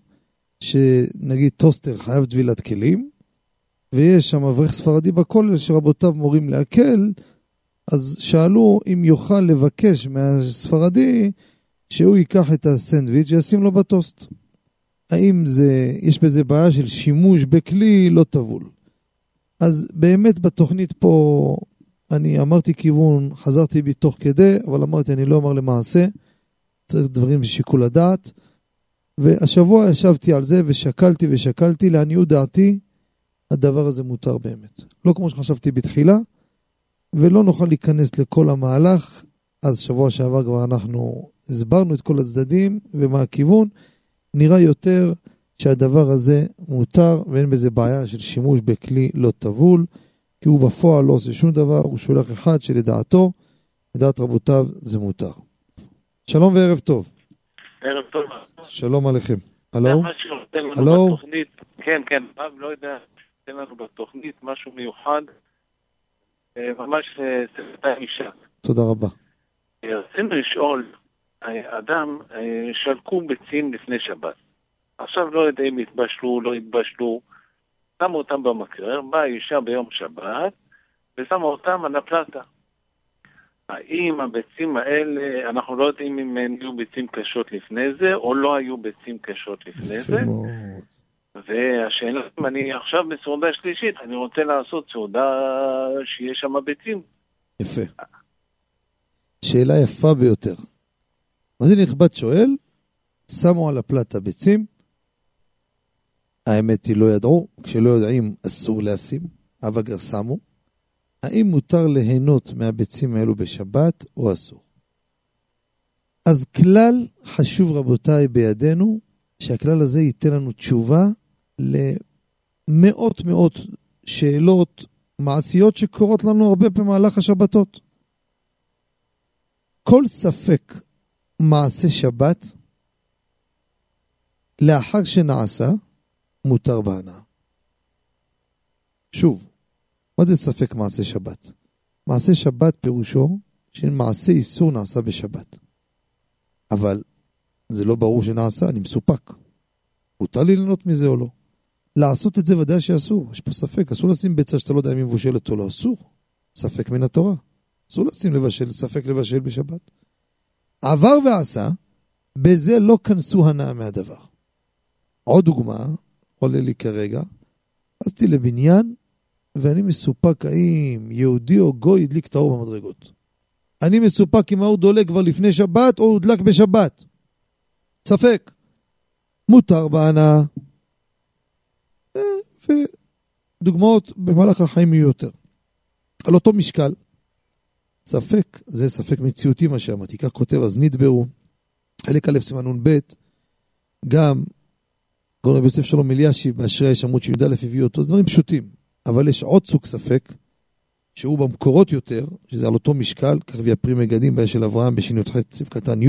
שנגיד טוסטר חייב טבילת כלים ויש שם אברך ספרדי בכולל שרבותיו מורים להקל אז שאלו אם יוכל לבקש מהספרדי שהוא ייקח את הסנדוויץ' וישים לו בטוסט. האם זה, יש בזה בעיה של שימוש בכלי לא טבול. אז באמת בתוכנית פה, אני אמרתי כיוון, חזרתי בי תוך כדי, אבל אמרתי, אני לא אומר למעשה, צריך דברים בשיקול הדעת. והשבוע ישבתי על זה ושקלתי ושקלתי, לעניות דעתי, הדבר הזה מותר באמת. לא כמו שחשבתי בתחילה, ולא נוכל להיכנס לכל המהלך, אז שבוע שעבר כבר אנחנו הסברנו את כל הצדדים ומה הכיוון. נראה יותר שהדבר הזה מותר ואין בזה בעיה של שימוש בכלי לא טבול, כי הוא בפועל לא עושה שום דבר, הוא שולח אחד שלדעתו, לדעת רבותיו, זה מותר. שלום וערב טוב. ערב טוב. שלום עליכם. הלו? הלו? כן, כן, רב לא יודע, תן לנו בתוכנית משהו מיוחד, אה, ממש סרטה אישה. תודה רבה. רצינו לשאול, אה, אדם אה, שלקו ביצים לפני שבת. עכשיו לא יודע אם התבשלו, לא התבשלו, שמו אותם במקרר, באה אישה ביום שבת ושמה אותם על הפלטה. האם הביצים האלה, אנחנו לא יודעים אם הן היו ביצים קשות לפני זה, או לא היו ביצים קשות לפני זה. והשאלה אם אני עכשיו בסעודה שלישית, אני רוצה לעשות סעודה שיש שם ביצים. יפה. שאלה יפה ביותר. זה נכבד שואל? שמו על הפלטה ביצים, האמת היא לא ידעו, כשלא יודעים אסור לשים, אבל כבר שמו. האם מותר ליהנות מהביצים האלו בשבת או אסור? אז כלל חשוב רבותיי בידינו, שהכלל הזה ייתן לנו תשובה למאות מאות שאלות מעשיות שקורות לנו הרבה במהלך השבתות. כל ספק מעשה שבת, לאחר שנעשה, מותר בהנאה. שוב, מה זה ספק מעשה שבת? מעשה שבת פירושו שמעשה איסור נעשה בשבת. אבל זה לא ברור שנעשה, אני מסופק. מותר לי ליהנות מזה או לא? לעשות את זה ודאי שאסור, יש פה ספק, אסור לשים ביצה שאתה לא יודע אם היא מבושלת או לא, אסור. ספק מן התורה. אסור לשים לבשל, ספק לבשל בשבת. עבר ועשה, בזה לא כנסו הנאה מהדבר. עוד דוגמה, עולה לי כרגע, רצתי לבניין, ואני מסופק האם יהודי או גוי הדליק את האור במדרגות. אני מסופק אם האור דולק כבר לפני שבת או הודלק בשבת. ספק. מותר בהנאה. ודוגמאות במהלך החיים יהיו יותר. על אותו משקל, ספק, זה ספק מציאותי מה שאמרתי, כך כותב אז נדברו, חלק א' סימן נ"ב, גם גאון רבי יוסף שלום אלישיב באשרי יש עמוד שי"א הביא אותו, זה דברים פשוטים. אבל יש עוד סוג ספק, שהוא במקורות יותר, שזה על אותו משקל, כך הביא הפרי מגדים באש של אברהם בש"ח סעיף קטן י',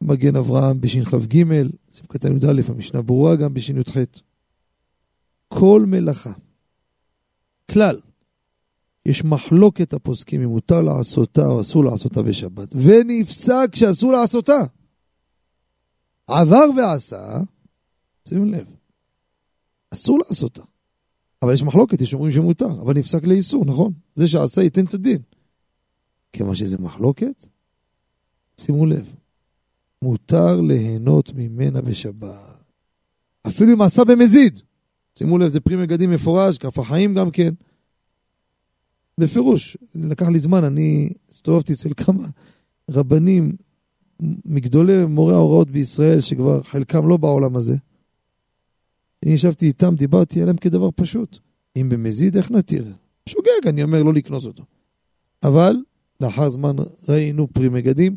מגן אברהם בש"כ"ג, סעיף קטן י"א, המשנה ברורה גם בש"ח. כל מלאכה, כלל, יש מחלוקת הפוסקים אם מותר לעשותה או אסור לעשותה בשבת, ונפסק שאסור לעשותה. עבר ועשה, שימו לב, אסור לעשותה. אבל יש מחלוקת, יש אומרים שמותר, אבל נפסק לאיסור, נכון? זה שעשה ייתן את הדין. כיוון שזה מחלוקת, שימו לב, מותר ליהנות ממנה בשבת. אפילו אם עשה במזיד. שימו לב, זה פרי מגדים מפורש, כף החיים גם כן. בפירוש, לקח לי זמן, אני הסתובבתי אצל כמה רבנים מגדולי מורי ההוראות בישראל, שכבר חלקם לא בעולם הזה. אני ישבתי איתם, דיברתי עליהם כדבר פשוט. אם במזיד, איך נתיר? שוגג, אני אומר, לא לקנוס אותו. אבל, לאחר זמן ראינו פרי מגדים.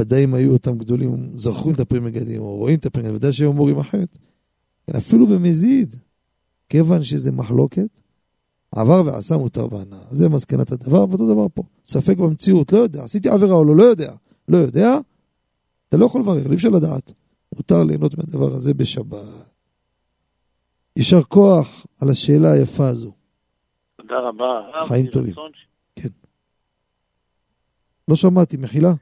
ודאי אם היו אותם גדולים, זכרו את הפרי מגדים, או רואים את הפרי מגדים, ודאי שהיו מורים אחרת. כן, אפילו במזיד, כיוון שזה מחלוקת, עבר ועשה מותר בהנאה. זה מסקנת הדבר, ואותו דבר פה. ספק במציאות, לא יודע, עשיתי עבירה או לא, לא יודע. לא יודע, אתה לא יכול לברר, אי אפשר לדעת. מותר ליהנות מהדבר הזה בשבת. יישר כוח על השאלה היפה הזו. תודה רבה. חיים טובים. כן. לא שמעתי, מחילה?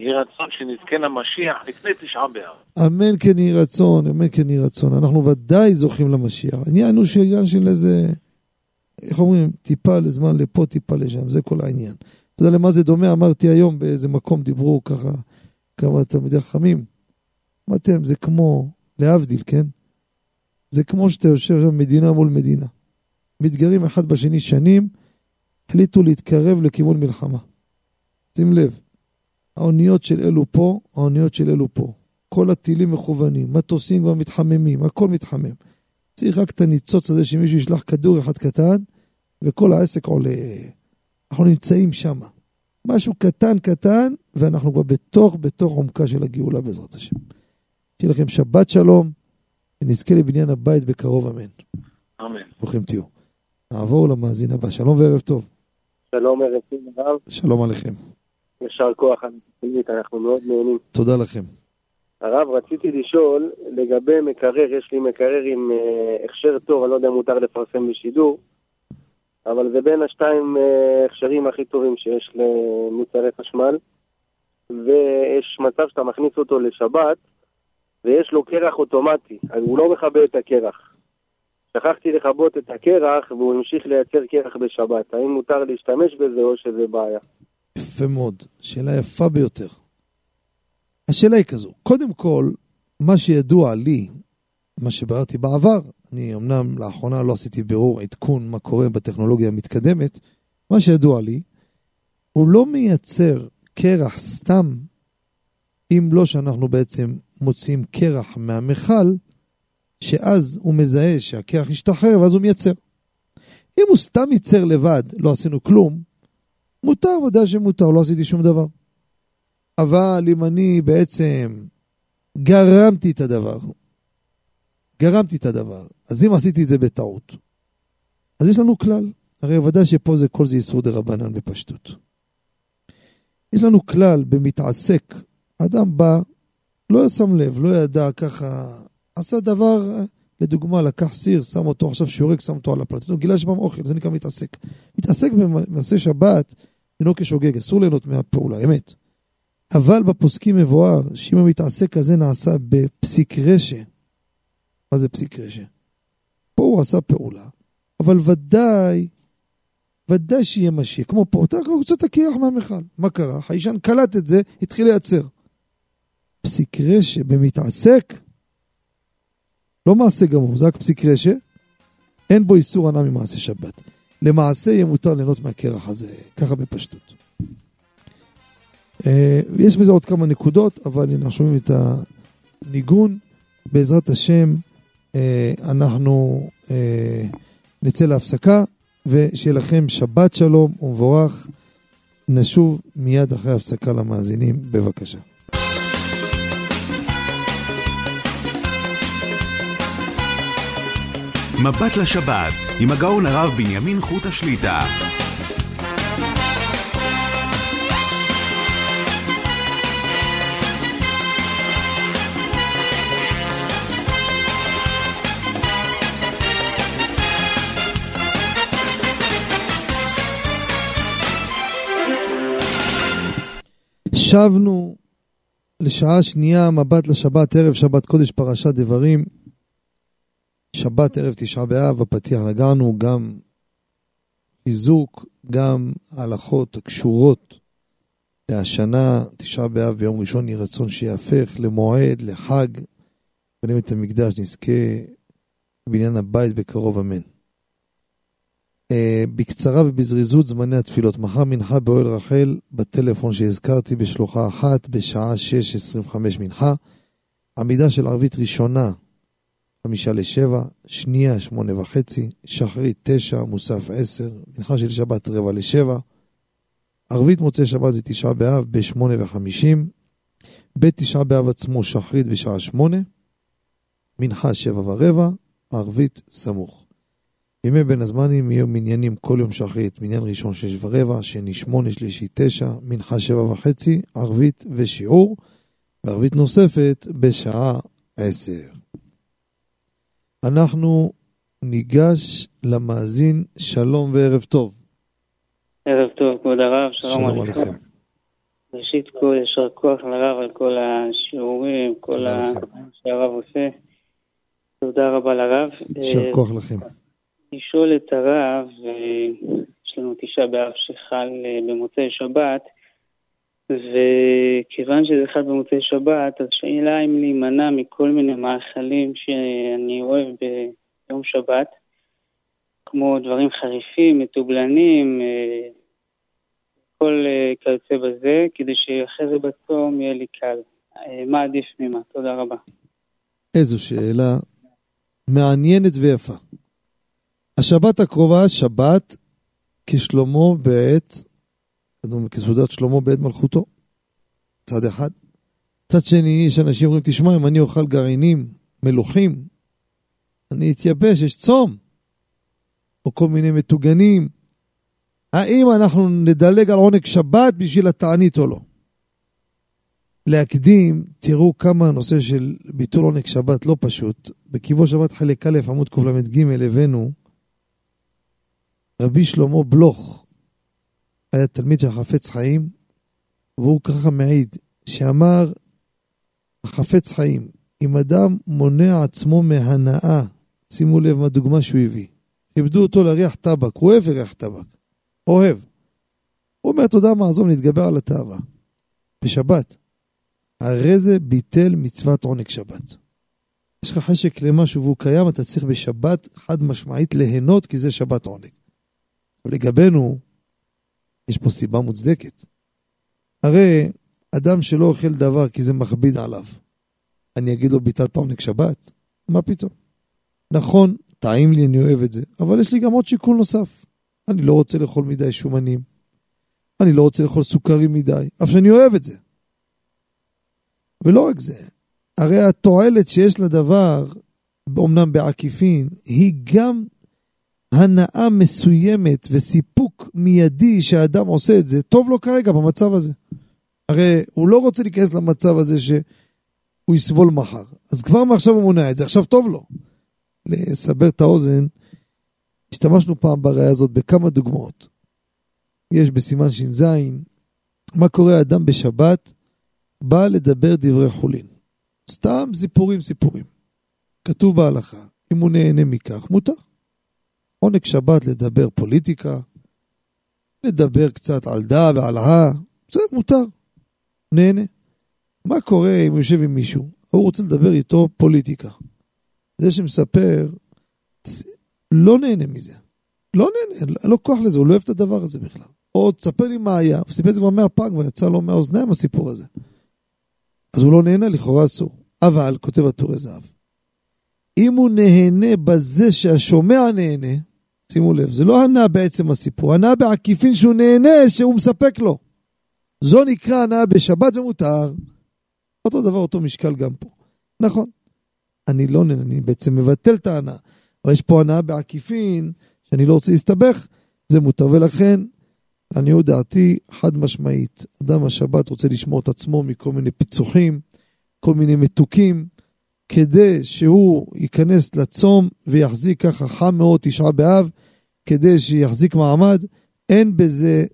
יהי רצון שנזכה למשיח לפני תשעה באב. אמן כן יהי רצון, אמן כן יהי רצון. אנחנו ודאי זוכים למשיח. העניין הוא שעניין של איזה, איך אומרים, טיפה לזמן לפה, טיפה לשם, זה כל העניין. אתה יודע למה זה דומה? אמרתי היום באיזה מקום, דיברו ככה כמה תלמידי חכמים. אמרתי להם, זה כמו, להבדיל, כן? זה כמו שאתה יושב שם מדינה מול מדינה. מתגרים אחד בשני שנים, החליטו להתקרב לכיוון מלחמה. שים לב, האוניות של אלו פה, האוניות של אלו פה. כל הטילים מכוונים, מטוסים כבר מתחממים, הכל מתחמם. צריך רק את הניצוץ הזה שמישהו ישלח כדור אחד קטן, וכל העסק עולה. אנחנו נמצאים שם. משהו קטן קטן, ואנחנו כבר בתוך, בתוך עומקה של הגאולה בעזרת השם. שיהיה לכם שבת שלום, ונזכה לבניין הבית בקרוב, אמן. אמן. ברוכים תהיו. נעבור למאזין הבא. שלום וערב טוב. שלום ערב טוב שלום עליכם. יישר כוח אנחנו מאוד נהנים. תודה לכם. הרב, רציתי לשאול לגבי מקרר, יש לי מקרר עם אה, הכשר טוב, אני לא יודע אם מותר לפרסם בשידור, אבל זה בין השתיים אה, הכשרים הכי טובים שיש למוצרי חשמל, ויש מצב שאתה מכניס אותו לשבת, ויש לו קרח אוטומטי, אז הוא לא מכבה את הקרח. שכחתי לכבות את הקרח, והוא המשיך לייצר קרח בשבת. האם מותר להשתמש בזה או שזה בעיה? יפה מאוד. שאלה יפה ביותר. השאלה היא כזו, קודם כל, מה שידוע לי, מה שביררתי בעבר, אני אמנם לאחרונה לא עשיתי בירור עדכון מה קורה בטכנולוגיה המתקדמת, מה שידוע לי, הוא לא מייצר קרח סתם, אם לא שאנחנו בעצם מוציאים קרח מהמכל, שאז הוא מזהה שהקרח השתחרר ואז הוא מייצר. אם הוא סתם ייצר לבד, לא עשינו כלום, מותר, ודאי שמותר, לא עשיתי שום דבר. אבל אם אני בעצם גרמתי את הדבר, גרמתי את הדבר, אז אם עשיתי את זה בטעות, אז יש לנו כלל. הרי ודאי שפה זה כל זה איסור דה רבנן בפשטות. יש לנו כלל במתעסק, אדם בא, לא שם לב, לא ידע ככה, עשה דבר, לדוגמה, לקח סיר, שם אותו עכשיו שיורק, שם אותו על הפלט, הוא גילה שבם אוכל, זה נקרא מתעסק. מתעסק במעשה שבת, דינו כשוגג, אסור ליהנות מהפעולה, אמת. אבל בפוסקים מבואר שאם המתעסק הזה נעשה בפסיק רשע, מה זה פסיק רשע? פה הוא עשה פעולה, אבל ודאי, ודאי שיהיה משיח. כמו פה, אתה רוצה את הקרח מהמכל. מה קרה? החיישן קלט את זה, התחיל לייצר. פסיק רשע במתעסק, לא מעשה גמור, זה רק פסיק רשע, אין בו איסור הנאה ממעשה שבת. למעשה יהיה מותר ליהנות מהקרח הזה, ככה בפשטות. אה, יש בזה עוד כמה נקודות, אבל אנחנו שומעים את הניגון. בעזרת השם, אה, אנחנו אה, נצא להפסקה, ושיהיה לכם שבת שלום ומבורך. נשוב מיד אחרי ההפסקה למאזינים, בבקשה. מבט לשבת, עם הגאון הרב בנימין חוט השליטה. שבנו לשעה שנייה, מבט לשבת, ערב שבת קודש פרשת דברים. שבת ערב תשעה באב, בפתיח נגענו גם חיזוק, גם הלכות הקשורות להשנה, תשעה באב ביום ראשון יהי רצון שיהפך למועד, לחג, בנים את המקדש, נזכה בבניין הבית בקרוב, אמן. Uh, בקצרה ובזריזות זמני התפילות. מחר מנחה באוהל רחל בטלפון שהזכרתי בשלוחה אחת בשעה 6.25 מנחה. עמידה של ערבית ראשונה, חמישה לשבע, שנייה, שמונה וחצי, שחרית תשע, מוסף עשר, מנחה של שבת רבע לשבע. ערבית מוצאי שבת זה תשעה באב בשמונה וחמישים. בית תשעה באב עצמו שחרית בשעה שמונה. מנחה שבע ורבע, ערבית סמוך. בימי בין הזמנים יהיו מניינים כל יום שחרית, מניין ראשון שש ורבע, שני שמונה, שלישי תשע, מנחה שבע וחצי, ערבית ושיעור, וערבית נוספת בשעה עשר. אנחנו ניגש למאזין, שלום וערב טוב. ערב טוב, כבוד הרב, שלום, שלום עליכם. עליכם. ראשית כל, יישר כוח לרב על כל השיעורים, כל ה... שהרב עושה. תודה רבה לרב. יישר אה, כוח לכם. לשאול את הרב, אה, יש לנו תשעה באב שחל אה, במוצאי שבת, וכיוון שזה אחד במוצאי שבת, אז שאלה אם להימנע מכל מיני מאכלים שאני אוהב ביום שבת, כמו דברים חריפים, מתוגלנים, אה, כל אה, כיוצא בזה, כדי שאחרי זה בצום יהיה לי קל. אה, מה עדיף ממה? תודה רבה. איזו שאלה מעניינת ויפה. השבת הקרובה, שבת כשלמה בעת, כסעודת שלמה בעת מלכותו. צד אחד. צד שני, יש אנשים אומרים, תשמע, אם אני אוכל גרעינים מלוכים, אני אתייבש, יש צום. או כל מיני מטוגנים. האם אנחנו נדלג על עונג שבת בשביל התענית או לא? להקדים, תראו כמה הנושא של ביטול עונג שבת לא פשוט. בקיבו שבת חלק א', עמוד קל"ג, הבאנו רבי שלמה בלוך, היה תלמיד של חפץ חיים, והוא ככה מעיד, שאמר, החפץ חיים, אם אדם מונע עצמו מהנאה, שימו לב מה דוגמה שהוא הביא. כיבדו אותו להריח טבק, הוא אוהב להריח טבק, אוהב. הוא אומר, יודע מה, עזוב, נתגבר על התאווה. בשבת. הרי זה ביטל מצוות עונג שבת. יש לך חשק למשהו והוא קיים, אתה צריך בשבת חד משמעית ליהנות כי זה שבת עונג. ולגבינו, יש פה סיבה מוצדקת. הרי אדם שלא אוכל דבר כי זה מכביד עליו, אני אגיד לו ביטלת עונג שבת? מה פתאום? נכון, טעים לי, אני אוהב את זה, אבל יש לי גם עוד שיקול נוסף. אני לא רוצה לאכול מדי שומנים, אני לא רוצה לאכול סוכרים מדי, אף שאני אוהב את זה. ולא רק זה, הרי התועלת שיש לדבר, אמנם בעקיפין, היא גם הנאה מסוימת וסיפוק מיידי שהאדם עושה את זה, טוב לו כרגע במצב הזה. הרי הוא לא רוצה להיכנס למצב הזה שהוא יסבול מחר. אז כבר מעכשיו הוא מונע את זה, עכשיו טוב לו. לסבר את האוזן, השתמשנו פעם בראייה הזאת בכמה דוגמאות. יש בסימן ש"ז, מה קורה האדם בשבת בא לדבר דברי חולין. סתם סיפורים סיפורים. כתוב בהלכה, אם הוא נהנה מכך, מותר. עונג שבת לדבר פוליטיקה, לדבר קצת על דה ועל הא, זה מותר. נהנה. מה קורה אם הוא יושב עם מישהו, הוא רוצה לדבר איתו פוליטיקה. זה שמספר, לא נהנה מזה. לא נהנה, אין לו כוח לזה, הוא לא אוהב את הדבר הזה בכלל. או תספר לי מה היה, הוא סיפר את זה כבר מאה פעם, כבר יצא לו מהאוזניים הסיפור הזה. אז הוא לא נהנה, לכאורה אסור. אבל, כותב הטורי זהב, אם הוא נהנה בזה שהשומע נהנה, שימו לב, זה לא הנאה בעצם הסיפור, הנאה בעקיפין שהוא נהנה, שהוא מספק לו. זו נקרא הנאה בשבת ומותר. אותו דבר, אותו משקל גם פה. נכון, אני לא נהנה, אני בעצם מבטל את ההנאה. אבל יש פה הנאה בעקיפין, שאני לא רוצה להסתבך, זה מותר. ולכן, לעניות דעתי, חד משמעית, אדם השבת רוצה לשמור את עצמו מכל מיני פיצוחים, כל מיני מתוקים, כדי שהוא ייכנס לצום ויחזיק ככה חם מאוד תשעה באב, כדי שיחזיק מעמד, אין בזה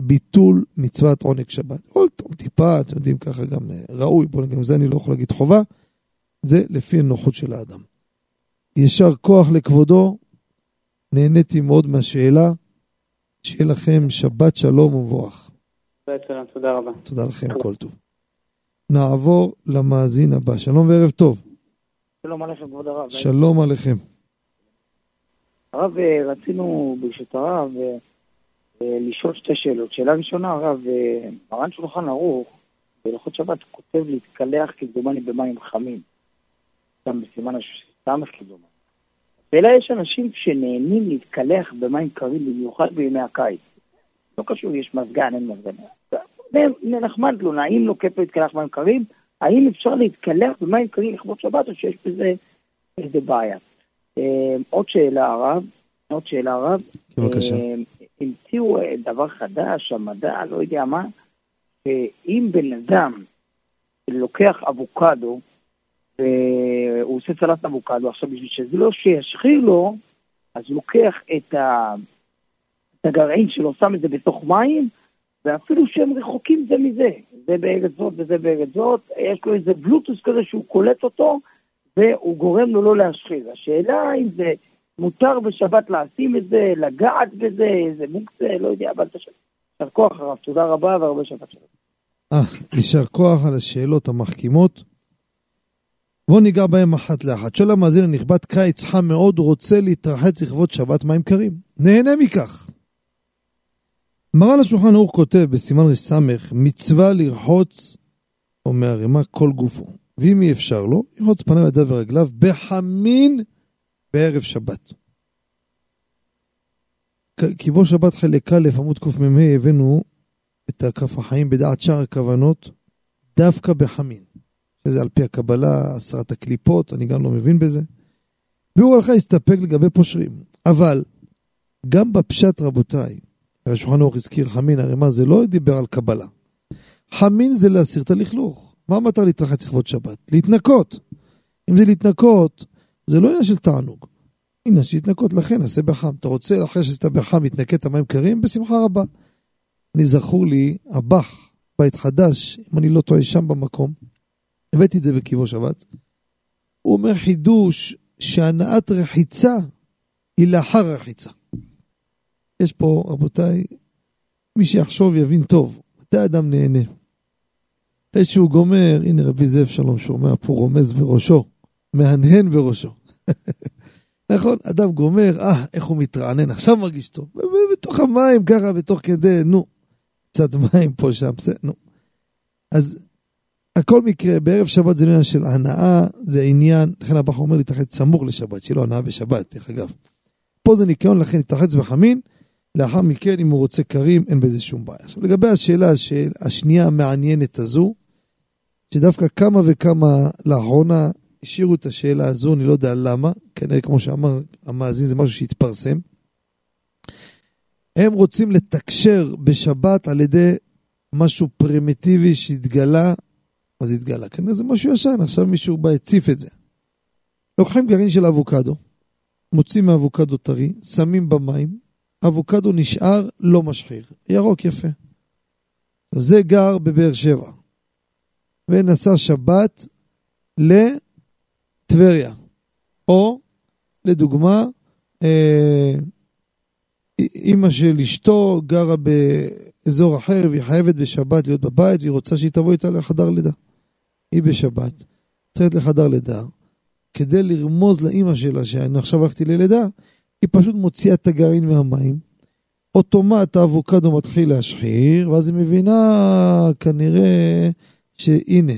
ביטול מצוות עונג שבת. כל תום טיפה, אתם יודעים, ככה גם אה, ראוי, בואו נגיד, זה אני לא יכול להגיד חובה, זה לפי הנוחות של האדם. יישר כוח לכבודו, נהניתי מאוד מהשאלה. שיהיה לכם שבת שלום ומבורך. תודה רבה. תודה לכם, כל טוב. נעבור למאזין הבא. שלום וערב טוב. שלום עליכם, כבוד הרב. שלום עליכם. הרב, אה, רצינו ברשות הרב אה, אה, לשאול שתי שאלות. שאלה ראשונה, הרב, מרן שולחן ערוך, בהלכות שבת כותב להתקלח כמדומני במים חמים. גם בסימן הס"ך כמדומני. אלא יש אנשים שנהנים להתקלח במים קרים במיוחד בימי הקיץ. לא קשור, יש מזגן, אין מזגן. נחמד לו, נעים לו כיף להתקלח במים קרים, האם אפשר להתקלח במים קרים לכבוד שבת או שיש בזה איזה בעיה? אה, עוד שאלה הרב, עוד שאלה הרב. בבקשה. אה, המציאו אה, דבר חדש, המדע, לא יודע מה, שאם בן אדם לוקח אבוקדו, והוא עושה סלט אבוקדו. עכשיו, בשביל שזה לא שישחיר לו, אז הוא לוקח את, ה... את הגרעין שלו, שם את זה בתוך מים, ואפילו שהם רחוקים זה מזה. זה בארץ זאת וזה בארץ זאת, יש לו איזה בלוטוס כזה שהוא קולט אותו, והוא גורם לו לא להשחיר. השאלה אם זה מותר בשבת לשים את זה, לגעת בזה, איזה מוקצה, לא יודע, אבל תשאיר. יישר כוח הרב, תודה רבה והרבה שבת שלום. אה, יישר כוח על השאלות המחכימות. בואו ניגע בהם אחת לאחת. שואל המאזין הנכבד, קיץ חם מאוד, רוצה להתרחץ לכבוד שבת מים קרים. נהנה מכך. מרן השולחן ערוך כותב בסימן ר"ס, מצווה לרחוץ, או מהרימה, כל גופו. ואם אי אפשר לו, ירחוץ פניו ידיו ורגליו בחמין בערב שבת. כי בו שבת חלק א', עמוד קמ"ה, הבאנו את כף החיים בדעת שאר הכוונות, דווקא בחמין. שזה על פי הקבלה, עשרת הקליפות, אני גם לא מבין בזה. ביאור הלכה הסתפק לגבי פושרים. אבל, גם בפשט רבותיי, השולחן אורך הזכיר חמין, הרי מה זה לא דיבר על קבלה. חמין זה להסיר את הלכלוך. מה המטרה להתרחץ לכבוד שבת? להתנקות. אם זה להתנקות, זה לא עניין של תענוג. עניין של להתנקות, לכן נעשה בחם. אתה רוצה, אחרי שעשית בחם, להתנקה את המים קרים? בשמחה רבה. אני זכור לי, הבח, בית חדש, אם אני לא טועה, שם במקום, הבאתי את זה בקיבו שבת. הוא אומר חידוש שהנעת רחיצה היא לאחר רחיצה. יש פה, רבותיי, מי שיחשוב יבין טוב, מתי אדם נהנה? אחרי שהוא גומר, הנה רבי זאב שלום שומע פה רומז בראשו, מהנהן בראשו. [laughs] נכון, אדם גומר, אה, איך הוא מתרענן, עכשיו מרגיש טוב. בתוך המים ככה, בתוך כדי, נו, קצת מים פה שם, בסדר, נו. אז הכל מקרה, בערב שבת זה לא עניין של הנאה, זה עניין, לכן הבחור אומר להתרחץ סמוך לשבת, לו הנאה בשבת, דרך אגב. פה זה ניקיון, לכן להתרחץ בחמין, לאחר מכן, אם הוא רוצה קרים, אין בזה שום בעיה. עכשיו, לגבי השאלה של השנייה המעניינת הזו, שדווקא כמה וכמה לאחרונה השאירו את השאלה הזו, אני לא יודע למה, כנראה כמו שאמר המאזין, זה משהו שהתפרסם. הם רוצים לתקשר בשבת על ידי משהו פרימיטיבי שהתגלה, מה זה התגלה? כנראה זה משהו ישן, עכשיו מישהו בא הציף את זה. לוקחים גרעין של אבוקדו, מוצאים מאבוקדו טרי, שמים במים, אבוקדו נשאר לא משחיר, ירוק יפה. זה גר בבאר שבע, ונסע שבת לטבריה, או לדוגמה, אה, אימא של אשתו גרה באזור אחר והיא חייבת בשבת להיות בבית והיא רוצה שהיא תבוא איתה לחדר לידה. היא בשבת, צריכה לחדר לידה, כדי לרמוז לאימא שלה שאני עכשיו הלכתי ללידה, היא פשוט מוציאה את הגרעין מהמים, אוטומט האבוקדו מתחיל להשחיר, ואז היא מבינה כנראה שהנה,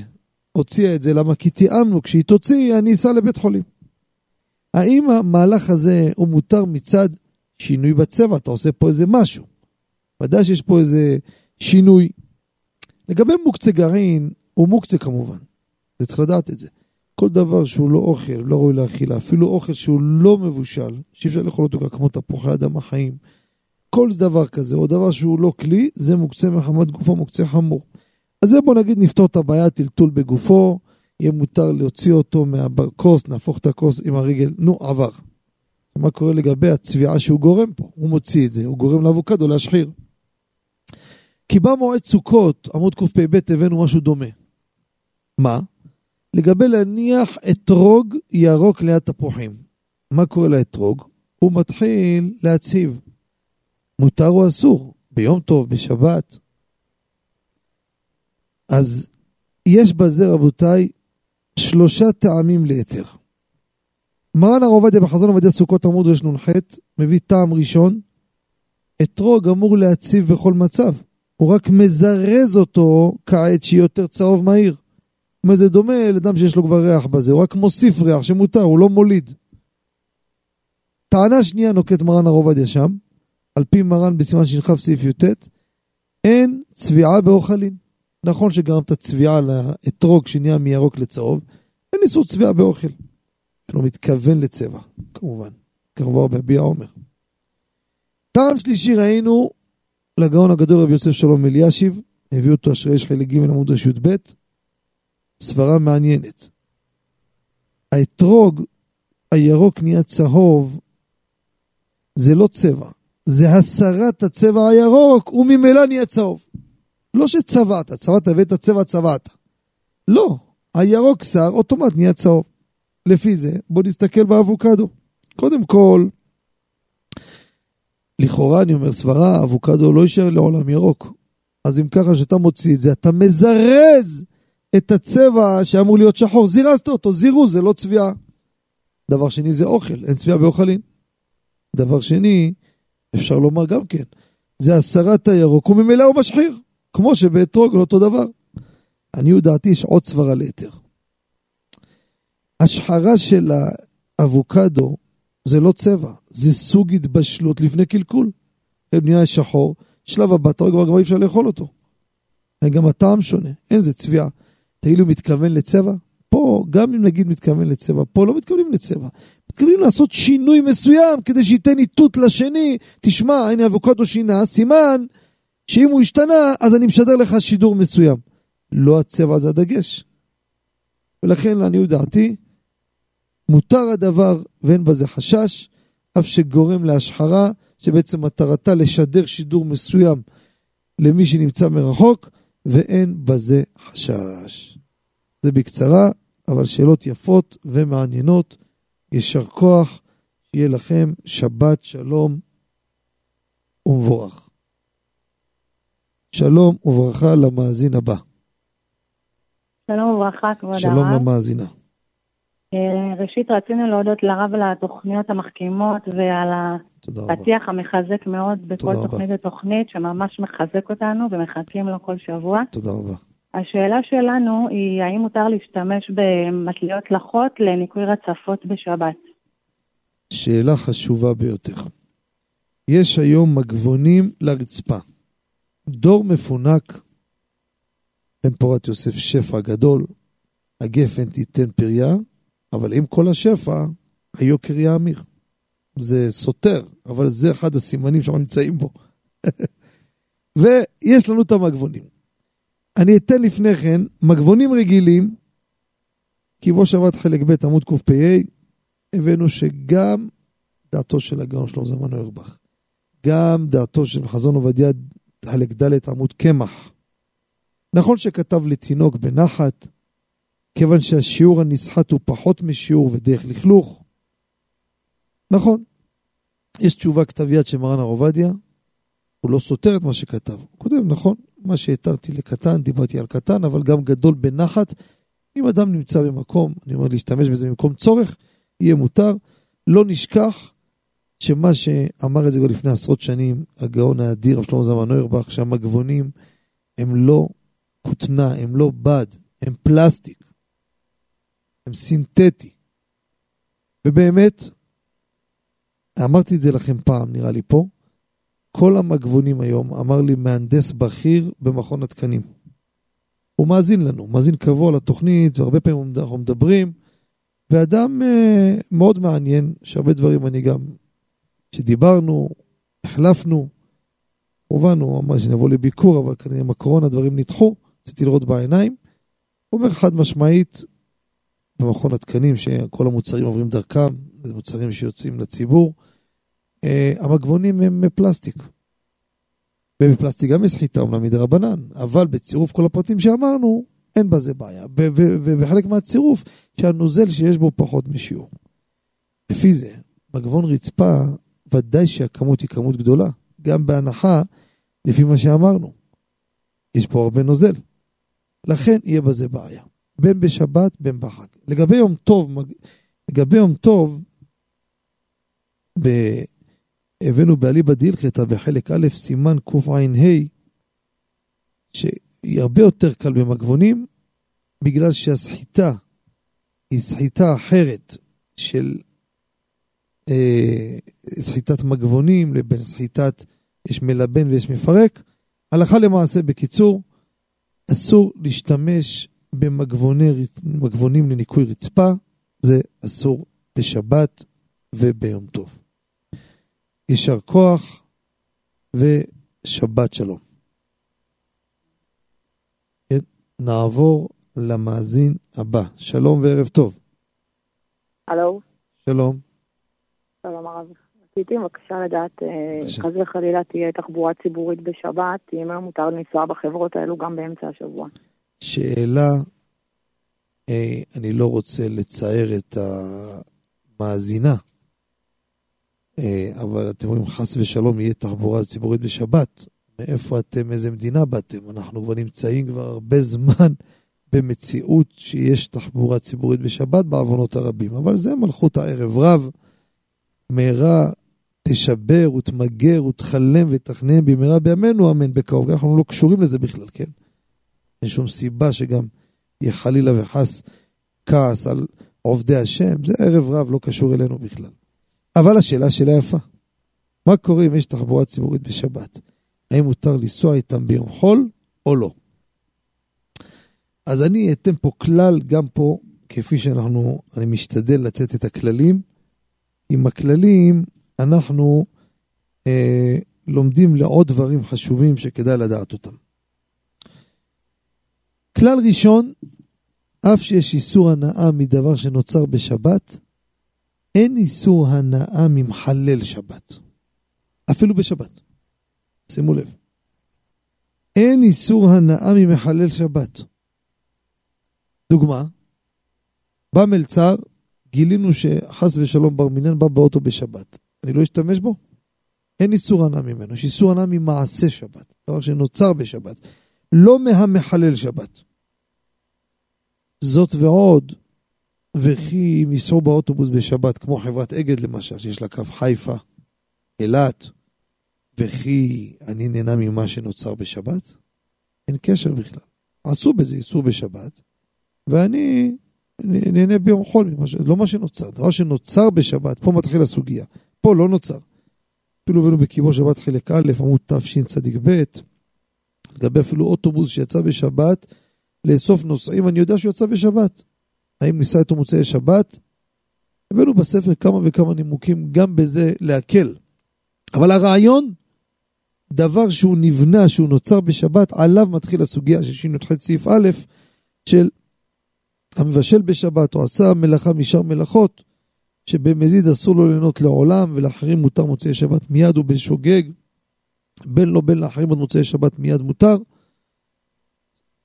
הוציאה את זה, למה? כי תיאמנו, כשהיא תוציא, אני אסע לבית חולים. האם המהלך הזה הוא מותר מצד שינוי בצבע, אתה עושה פה איזה משהו. ודאי שיש פה איזה שינוי. לגבי מוקצה גרעין, הוא מוקצה כמובן. זה צריך לדעת את זה. כל דבר שהוא לא אוכל, לא ראוי לאכילה, אפילו אוכל שהוא לא מבושל, שאי אפשר לאכול אותו כמו תפוחי אדם החיים, כל דבר כזה, או דבר שהוא לא כלי, זה מוקצה מחמת גופו, מוקצה חמור. אז זה בוא נגיד נפתור את הבעיה, טלטול בגופו, יהיה מותר להוציא אותו מהכוס, נהפוך את הכוס עם הרגל, נו, עבר. מה קורה לגבי הצביעה שהוא גורם פה? הוא מוציא את זה, הוא גורם לאבוקדו להשחיר. כי במועד סוכות, עמוד קפ"ב, הבאנו משהו דומה. מה? לגבי להניח אתרוג ירוק ליד תפוחים. מה קורה לאתרוג? הוא מתחיל להציב. מותר או אסור? ביום טוב, בשבת. אז יש בזה, רבותיי, שלושה טעמים ליתר. מרן הרב עובדיה בחזון עובדיה סוכות עמוד רנ"ח מביא טעם ראשון, אתרוג אמור להציב בכל מצב, הוא רק מזרז אותו כעת שיהיה יותר צהוב מהיר. אומרת, זה דומה לאדם שיש לו כבר ריח בזה, הוא רק מוסיף ריח שמותר, הוא לא מוליד. טענה שנייה נוקט מרן הרב עובדיה שם, על פי מרן בסימן שכ סעיף י"ט, אין צביעה באוכלים. נכון שגרמת צביעה לאתרוג שנהיה מירוק לצהוב, אין איסור צביעה באוכל. שלא מתכוון לצבע, כמובן. כמובן בביע עומר. טעם שלישי ראינו לגאון הגדול רבי יוסף שלום אלישיב, הביא אותו אשרי יש חלק ג' עמוד ר"ב, סברה מעניינת. האתרוג הירוק נהיה צהוב, זה לא צבע, זה הסרת הצבע הירוק, וממילא נהיה צהוב. לא שצבעת, צבעת הבאת צבע צבעת. לא, הירוק שר, אוטומט נהיה צהוב. לפי זה, בוא נסתכל באבוקדו. קודם כל, לכאורה אני אומר סברה, אבוקדו לא יישאר לעולם ירוק. אז אם ככה שאתה מוציא את זה, אתה מזרז את הצבע שאמור להיות שחור. זירזת אותו, זירוז, זה לא צביעה. דבר שני זה אוכל, אין צביעה באוכלין. דבר שני, אפשר לומר גם כן, זה הסרת הירוק, וממילא הוא משחיר, כמו שבאתרוג אותו דבר. עניות דעתי יש עוד סברה ליתר. השחרה של האבוקדו זה לא צבע, זה סוג התבשלות לפני קלקול. נהיה שחור, שלב הבא אתה רואה כבר אי אפשר לאכול אותו. גם הטעם שונה, אין זה צביעה. תגידו מתכוון לצבע? פה, גם אם נגיד מתכוון לצבע, פה לא מתכוונים לצבע. מתכוונים לעשות שינוי מסוים כדי שייתן איתות לשני. תשמע, הנה אבוקדו שינה, סימן שאם הוא השתנה, אז אני משדר לך שידור מסוים. לא הצבע זה הדגש. ולכן, לעניות דעתי, מותר הדבר ואין בזה חשש, אף שגורם להשחרה, שבעצם מטרתה לשדר שידור מסוים למי שנמצא מרחוק, ואין בזה חשש. זה בקצרה, אבל שאלות יפות ומעניינות. יישר כוח, שיהיה לכם שבת שלום ומבורך. שלום וברכה למאזין הבא. שלום וברכה, כבוד הרב. שלום למאזינה. אה, ראשית, רצינו להודות לרב על התוכניות המחכימות ועל הפתיח המחזק מאוד בכל תוכנית ותוכנית, שממש מחזק אותנו ומחכים לו כל שבוע. תודה רבה. השאלה שלנו היא, האם מותר להשתמש במטליות לחות לניקוי רצפות בשבת? שאלה חשובה ביותר. יש היום מגבונים לרצפה. דור מפונק, בן פורת יוסף שפע גדול, הגפן תיתן פריה, אבל עם כל השפע, היוקר יאמיר. זה סותר, אבל זה אחד הסימנים שאנחנו נמצאים בו. [laughs] ויש לנו את המגבונים. אני אתן לפני כן מגבונים רגילים, כי בו שבת חלק ב' עמוד קפ"א, הבאנו שגם דעתו של הגאון שלום זמן אוירבך, גם דעתו של חזון עובדיה חלק ד' עמוד קמח. נכון שכתב לתינוק בנחת, כיוון שהשיעור הנסחט הוא פחות משיעור ודרך לכלוך. נכון, יש תשובה כתב יד של מרן הר עובדיה, הוא לא סותר את מה שכתב. הוא כותב, נכון, מה שהתרתי לקטן, דיברתי על קטן, אבל גם גדול בנחת. אם אדם נמצא במקום, אני אומר להשתמש בזה במקום צורך, יהיה מותר. לא נשכח שמה שאמר את זה כבר לפני עשרות שנים, הגאון האדיר, רב שלמה זמן נוירבך, שהמגבונים הם לא כותנה, הם לא בד, הם פלסטיק, הם סינתטי. ובאמת, אמרתי את זה לכם פעם, נראה לי פה, כל המגבונים היום, אמר לי מהנדס בכיר במכון התקנים. הוא מאזין לנו, מאזין קבוע לתוכנית, והרבה פעמים אנחנו מדברים, ואדם אה, מאוד מעניין, שהרבה דברים אני גם, שדיברנו, החלפנו, כמובן הוא אמר שנבוא לביקור, אבל כנראה עם הקורונה דברים נדחו, רציתי לראות בעיניים. הוא אומר חד משמעית, במכון התקנים, שכל המוצרים עוברים דרכם, זה מוצרים שיוצאים לציבור. אה, המגבונים הם פלסטיק. ובפלסטיק גם יש חיטה, אומנם מדי רבנן, אבל בצירוף כל הפרטים שאמרנו, אין בזה בעיה. ובחלק מהצירוף, שהנוזל שיש בו פחות משיעור. לפי זה, מגבון רצפה, ודאי שהכמות היא כמות גדולה, גם בהנחה, לפי מה שאמרנו. יש פה הרבה נוזל. לכן יהיה בזה בעיה. בין בשבת, בין בחג. לגבי יום טוב, לגבי יום טוב, ב... הבאנו באליבא דילכתא בחלק א', סימן קע"ה, שהיא הרבה יותר קל במגבונים, בגלל שהסחיטה היא סחיטה אחרת של אה, סחיטת מגבונים לבין סחיטת, יש מלבן ויש מפרק. הלכה למעשה, בקיצור, אסור להשתמש במגבונים לניקוי רצפה, זה אסור בשבת וביום טוב. יישר כוח ושבת שלום. כן, נעבור למאזין הבא. שלום וערב טוב. הלו. שלום. שלום הרב. רציתי בבקשה לדעת, אה, חס וחלילה תהיה תחבורה ציבורית בשבת, אם היה מותר לנסוע בחברות האלו גם באמצע השבוע. שאלה, אה, אני לא רוצה לצער את המאזינה, אה, אבל אתם רואים, חס ושלום יהיה תחבורה ציבורית בשבת. מאיפה אתם, איזה מדינה באתם? אנחנו כבר נמצאים כבר הרבה זמן במציאות שיש תחבורה ציבורית בשבת בעוונות הרבים, אבל זה מלכות הערב רב. מהרה תשבר ותמגר ותכלם ותכנן במהרה בימינו, אמן בקרוב. אנחנו לא קשורים לזה בכלל, כן? אין שום סיבה שגם יהיה חלילה וחס כעס על עובדי השם, זה ערב רב, לא קשור אלינו בכלל. אבל השאלה שאלה יפה. מה קורה אם יש תחבורה ציבורית בשבת? האם מותר לנסוע איתם ביום חול או לא? אז אני אתן פה כלל גם פה, כפי שאנחנו, אני משתדל לתת את הכללים. עם הכללים אנחנו אה, לומדים לעוד דברים חשובים שכדאי לדעת אותם. כלל ראשון, אף שיש איסור הנאה מדבר שנוצר בשבת, אין איסור הנאה ממחלל שבת. אפילו בשבת. שימו לב. אין איסור הנאה ממחלל שבת. דוגמה, בא מלצר, גילינו שחס ושלום בר מינן בא באוטו בשבת. אני לא אשתמש בו? אין איסור הנאה ממנו, יש איסור הנאה ממעשה שבת, דבר שנוצר בשבת, לא מהמחלל שבת. זאת ועוד, וכי אם ייסעו באוטובוס בשבת, כמו חברת אגד למשל, שיש לה קו חיפה, אילת, וכי אני נהנה ממה שנוצר בשבת? אין קשר בכלל. עשו בזה איסור בשבת, ואני נהנה ביום חול, ממש, לא מה שנוצר. דבר שנוצר בשבת, פה מתחיל הסוגיה. פה לא נוצר. אפילו הבאנו בקיבו שבת חלק א', עמוד תשצ"ב, לגבי אפילו אוטובוס שיצא בשבת, לאסוף נוסעים, אני יודע שהוא יצא בשבת. האם ניסה איתו מוצאי שבת? הבאנו בספר כמה וכמה נימוקים גם בזה להקל. אבל הרעיון, דבר שהוא נבנה, שהוא נוצר בשבת, עליו מתחיל הסוגיה של שי"ח סעיף א', של המבשל בשבת או עשה מלאכה משאר מלאכות, שבמזיד אסור לו ליהנות לעולם, ולאחרים מותר מוצאי שבת מיד ובשוגג, בין לו בין לאחרים עוד מוצאי שבת מיד מותר.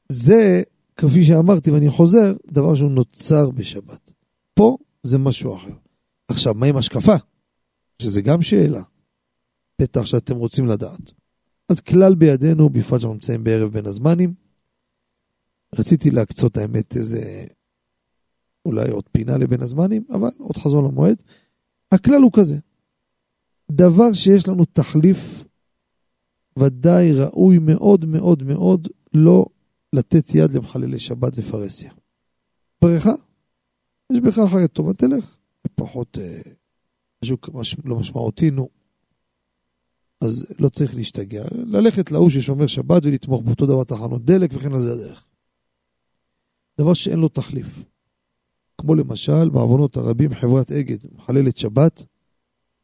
זה, כפי שאמרתי ואני חוזר, דבר שהוא נוצר בשבת. פה זה משהו אחר. עכשיו, מה עם השקפה? שזה גם שאלה. בטח שאתם רוצים לדעת. אז כלל בידינו, בפרט שאנחנו נמצאים בערב בין הזמנים. רציתי להקצות האמת איזה, אולי עוד פינה לבין הזמנים, אבל עוד חזון למועד. הכלל הוא כזה, דבר שיש לנו תחליף, ודאי ראוי מאוד מאוד מאוד לא לתת יד למחללי שבת בפרהסיה. בריכה, יש בריכה אחרת טובה, תלך, פחות אה, משהו מש, לא משמעותי, נו. אז לא צריך להשתגע, ללכת להוא ששומר שבת ולתמוך באותו דבר תחנות דלק וכן על זה הדרך. דבר שאין לו תחליף. כמו למשל בעוונות הרבים חברת אגד מחללת שבת,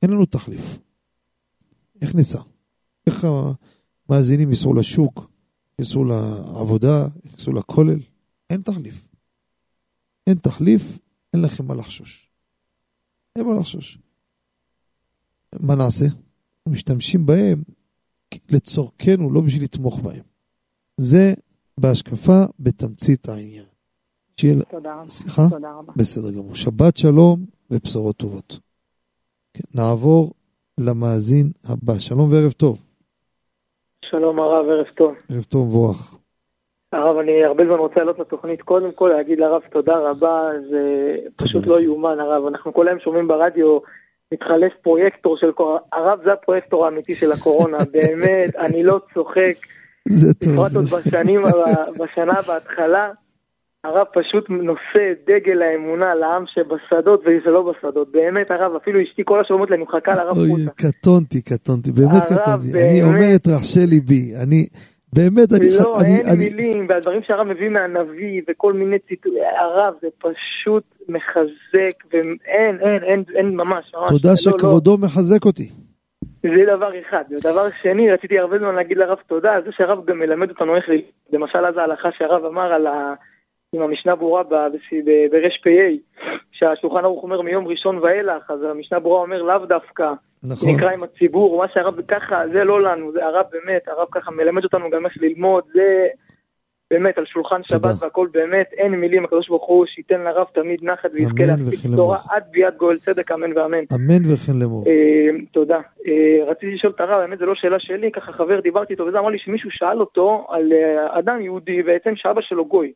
אין לנו תחליף. איך ניסע? איך המאזינים ייסעו לשוק, ייסעו לעבודה, ייסעו לכולל? אין תחליף. אין תחליף, אין לכם מה לחשוש. אין מה לחשוש. מה נעשה? משתמשים בהם לצורכנו, לא בשביל לתמוך בהם. זה בהשקפה בתמצית העניין. שיהיה... תודה רבה. סליחה? תודה רבה. בסדר גמור. שבת שלום ובשורות טובות. כן, נעבור למאזין הבא. שלום וערב טוב. שלום הרב, ערב טוב. ערב טוב מבורך. הרב, אני הרבה זמן רוצה לעלות לתוכנית. קודם כל להגיד לרב תודה רבה, זה פשוט לא יאומן הרב. אנחנו כל היום שומעים ברדיו, מתחלף פרויקטור של... הרב זה הפרויקטור האמיתי של הקורונה, [laughs] באמת, אני לא צוחק. זה טוב. בפרט עוד בשנים, בשנה בהתחלה. הרב פשוט נושא דגל האמונה לעם שבשדות וזה לא בשדות. באמת הרב, אפילו אשתי כל השלומות לי, אני מחכה לרב חוצה. אוי, קטונתי, קטונתי, באמת קטונתי. אני אומר את רחשי ליבי. אני, באמת, אני... לא, אין אני... מילים, והדברים שהרב מביא מהנביא וכל מיני ציטוטים, הרב, זה פשוט מחזק, ואין, אין, אין, אין ממש, ממש. תודה לא, שכבודו לא. מחזק אותי. זה דבר אחד. ודבר שני, רציתי הרבה זמן להגיד לרב תודה, זה שהרב גם מלמד אותנו איך, למשל אז ההלכה שהרב אמר על ה... עם המשנה ברורה ברש פ"א, שהשולחן ערוך אומר מיום ראשון ואילך, אז המשנה ברורה אומר לאו דווקא, נכון. נקרא עם הציבור, מה שהרב ככה, זה לא לנו, זה הרב באמת, הרב ככה מלמד אותנו גם איך ללמוד, זה באמת על שולחן שבת והכל באמת, אין מילים, הקדוש ברוך הוא שייתן לרב תמיד נחת ויזכה להפיץ תורה עד ביאת גואל צדק, אמן ואמן. אמן וכן לאמור. אה, תודה. אה, רציתי לשאול את הרב, האמת זה לא שאלה שלי, ככה חבר דיברתי איתו וזה אמר לי שמישהו שאל אותו על אה, אדם יהודי בעצם שאבא שלו גוי.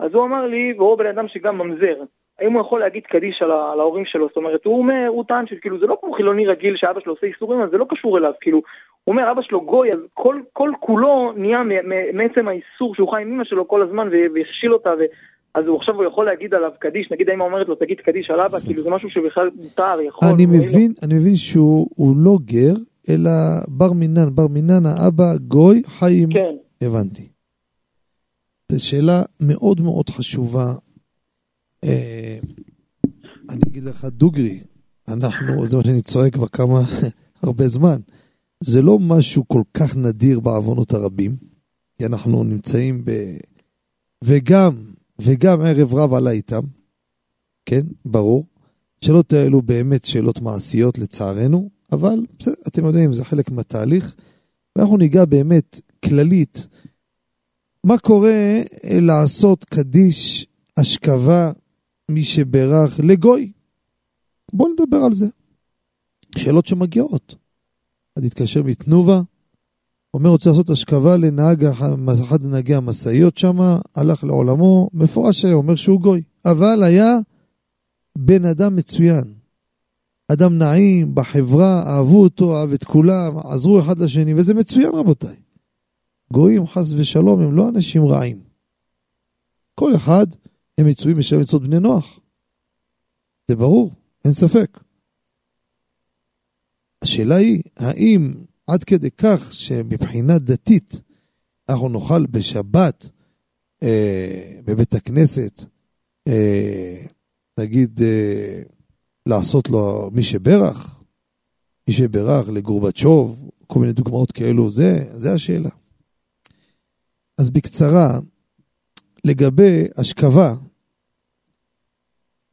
אז הוא אמר לי, והוא בן אדם שגם ממזר, האם הוא יכול להגיד קדיש על, על ההורים שלו? זאת אומרת, הוא אומר, הוא טען שכאילו זה לא כמו חילוני רגיל שאבא שלו עושה איסורים, אז זה לא קשור אליו, כאילו, הוא אומר, אבא שלו גוי, אז כל, כל כולו נהיה מעצם האיסור שהוא חי עם אמא שלו כל הזמן והכשיל אותה, ו... אז הוא עכשיו הוא יכול להגיד עליו קדיש, נגיד האמא אומרת לו תגיד קדיש על אבא, כאילו זה משהו שבכלל מותר, יכול. אני מבין, אני מבין שהוא לא גר, אלא בר מינן, בר מינן, האבא גוי, חיים. כן. הבנתי. זו שאלה מאוד מאוד חשובה. אה, אני אגיד לך דוגרי, אנחנו, זה מה שאני צועק כבר כמה, [laughs] הרבה זמן. זה לא משהו כל כך נדיר בעוונות הרבים, כי אנחנו נמצאים ב... וגם, וגם ערב רב עלה איתם, כן, ברור. שאלות האלו באמת שאלות מעשיות לצערנו, אבל בסדר, אתם יודעים, זה חלק מהתהליך. ואנחנו ניגע באמת כללית, מה קורה לעשות קדיש, אשכבה, מי שברך לגוי? בואו נדבר על זה. שאלות שמגיעות. אחד התקשר מתנובה, אומר רוצה לעשות השכבה לנהג, אחד מנהגי המשאיות שם, הלך לעולמו, מפורש היה, אומר שהוא גוי. אבל היה בן אדם מצוין. אדם נעים, בחברה, אהבו אותו, אהב את כולם, עזרו אחד לשני, וזה מצוין רבותיי. גויים, חס ושלום, הם לא אנשים רעים. כל אחד, הם מצויים בשם מצוות בני נוח. זה ברור, אין ספק. השאלה היא, האם עד כדי כך שמבחינה דתית אנחנו נוכל בשבת אה, בבית הכנסת, אה, נגיד, אה, לעשות לו מי שברך, מי שברך לגורבצ'וב, כל מיני דוגמאות כאלו, זה, זה השאלה. אז בקצרה, לגבי אשכבה,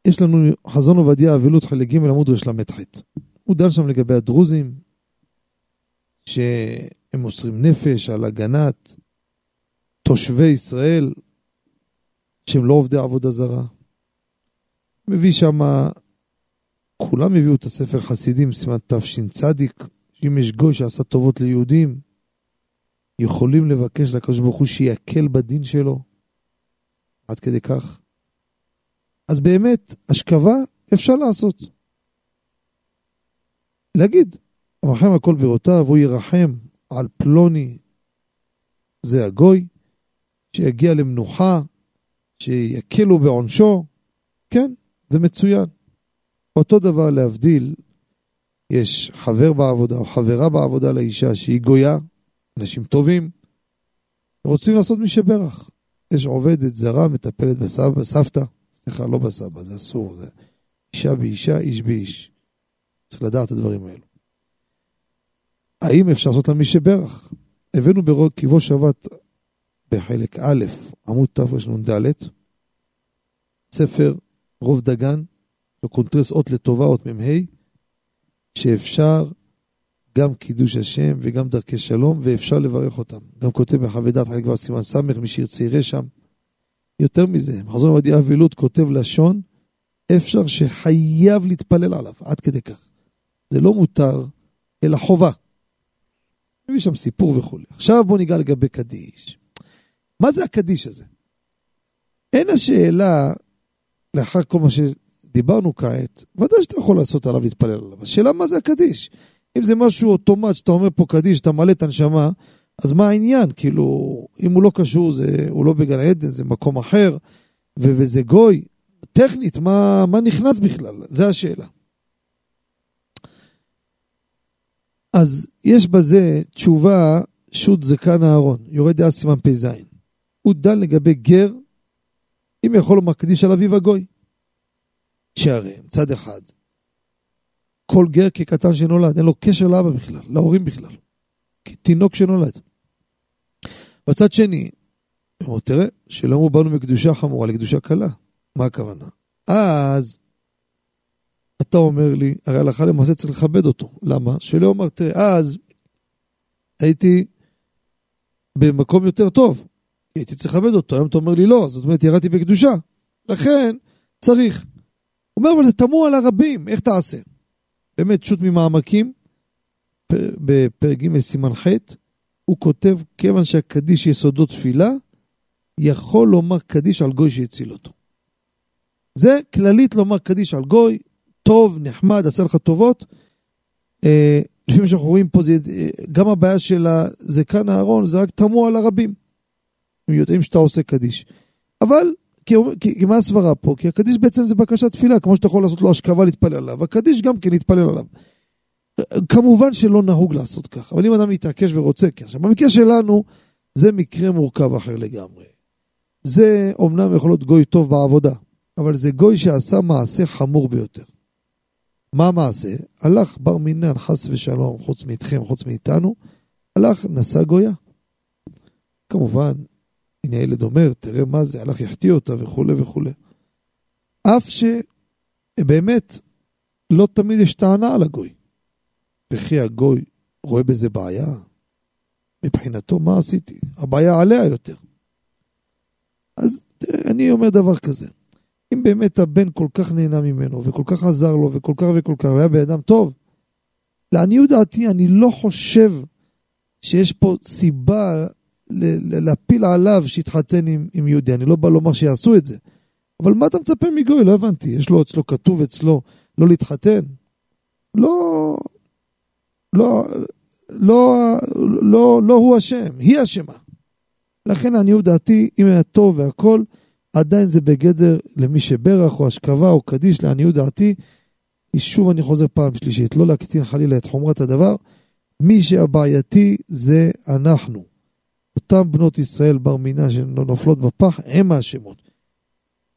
יש לנו חזון עובדיה אבילות חלק ג' עמוד רל"ח. הוא דן שם לגבי הדרוזים, שהם מוסרים נפש על הגנת תושבי ישראל, שהם לא עובדי עבודה זרה. מביא שם, כולם הביאו את הספר חסידים, סימן תש"צ, שאם יש גוי שעשה טובות ליהודים, יכולים לבקש לקדוש ברוך הוא שיקל בדין שלו. עד כדי כך. אז באמת, השכבה אפשר לעשות. להגיד, רחם הכל בראותיו, הוא ירחם על פלוני, זה הגוי, שיגיע למנוחה, שיקלו בעונשו, כן, זה מצוין. אותו דבר להבדיל, יש חבר בעבודה או חברה בעבודה לאישה שהיא גויה, אנשים טובים, רוצים לעשות מי שברך. יש עובדת זרה, מטפלת בסבא, סבתא, סליחה, לא בסבא, זה אסור, זה אישה באישה, איש באיש. צריך לדעת את הדברים האלו. האם אפשר לעשות לה מי שברך? הבאנו בקיבו שבת בחלק א', עמוד תרנ"ד, ספר רוב דגן, קונטרס אות לטובה, אות מ"ה, שאפשר גם קידוש השם וגם דרכי שלום, ואפשר לברך אותם. גם כותב בחוות דעת חלק כבר סימן ס', מי שירצה שם. יותר מזה, מחזון עובדיה אבילות כותב לשון, אפשר שחייב להתפלל עליו, עד כדי כך. זה לא מותר, אלא חובה. מביא שם סיפור וכולי. עכשיו בוא ניגע לגבי קדיש. מה זה הקדיש הזה? אין השאלה, לאחר כל מה שדיברנו כעת, ודאי שאתה יכול לעשות עליו להתפלל עליו. השאלה מה זה הקדיש? אם זה משהו אוטומט שאתה אומר פה קדיש, אתה מלא את הנשמה, אז מה העניין? כאילו, אם הוא לא קשור, זה, הוא לא בגן עדן, זה מקום אחר, ו- וזה גוי. טכנית, מה, מה נכנס בכלל? זה השאלה. אז יש בזה תשובה שו"ת זקן אהרון, יורד דעה סימן פ"ז. הוא דן לגבי גר, אם יכול לומר קדיש על אביו הגוי. שהרי מצד אחד, כל גר כקטן שנולד, אין לו קשר לאבא בכלל, להורים בכלל. כתינוק שנולד. בצד שני, אומר, תראה, שלא אמרו באנו מקדושה חמורה לקדושה קלה. מה הכוונה? אז אתה אומר לי, הרי הלכה למעשה צריך לכבד אותו. למה? שלא אומר, תראה, אז הייתי במקום יותר טוב. הייתי צריך לכבד אותו, היום אתה אומר לי לא, זאת אומרת ירדתי בקדושה. לכן, צריך. הוא אומר, אבל זה תמוה לרבים, איך תעשה? באמת, שו"ת ממעמקים, בפרק ג' סימן ח', הוא כותב, כיוון שהקדיש יסודו תפילה, יכול לומר קדיש על גוי שהציל אותו. זה כללית לומר קדיש על גוי, טוב, נחמד, עשה לך טובות. אה, לפי מה שאנחנו רואים פה, זה, אה, גם הבעיה של הזקן הארון, זה רק תמוה לרבים. הם יודעים שאתה עושה קדיש. אבל, כי, כי, כי מה הסברה פה? כי הקדיש בעצם זה בקשת תפילה, כמו שאתה יכול לעשות לו השכבה להתפלל עליו. הקדיש גם כן להתפלל עליו. כמובן שלא נהוג לעשות כך, אבל אם אדם מתעקש ורוצה, כן. עכשיו, במקרה שלנו, זה מקרה מורכב אחר לגמרי. זה אומנם יכול להיות גוי טוב בעבודה, אבל זה גוי שעשה מעשה חמור ביותר. מה המעשה? הלך בר מינן, חס ושלום, חוץ מאיתכם, חוץ מאיתנו, הלך, נשא גויה. כמובן, הנה הילד אומר, תראה מה זה, הלך יחטיא אותה וכולי וכולי. אף שבאמת לא תמיד יש טענה על הגוי. וכי הגוי רואה בזה בעיה? מבחינתו, מה עשיתי? הבעיה עליה יותר. אז תראה, אני אומר דבר כזה, אם באמת הבן כל כך נהנה ממנו, וכל כך עזר לו, וכל כך וכל כך, והיה בן אדם טוב, לעניות דעתי, אני לא חושב שיש פה סיבה להפיל עליו שיתחתן עם, עם יהודי. אני לא בא לומר שיעשו את זה. אבל מה אתה מצפה מגוי? לא הבנתי. יש לו אצלו, כתוב אצלו, לא להתחתן? לא, לא, לא, לא, לא הוא אשם, היא אשמה. לכן לעניות דעתי, אם היה טוב והכל, עדיין זה בגדר למי שברך או השכבה או קדיש, לעניות דעתי. שוב אני חוזר פעם שלישית, לא להקטין חלילה את חומרת הדבר. מי שהבעייתי זה אנחנו. אותן בנות ישראל בר מינה שנופלות בפח, הם האשמות.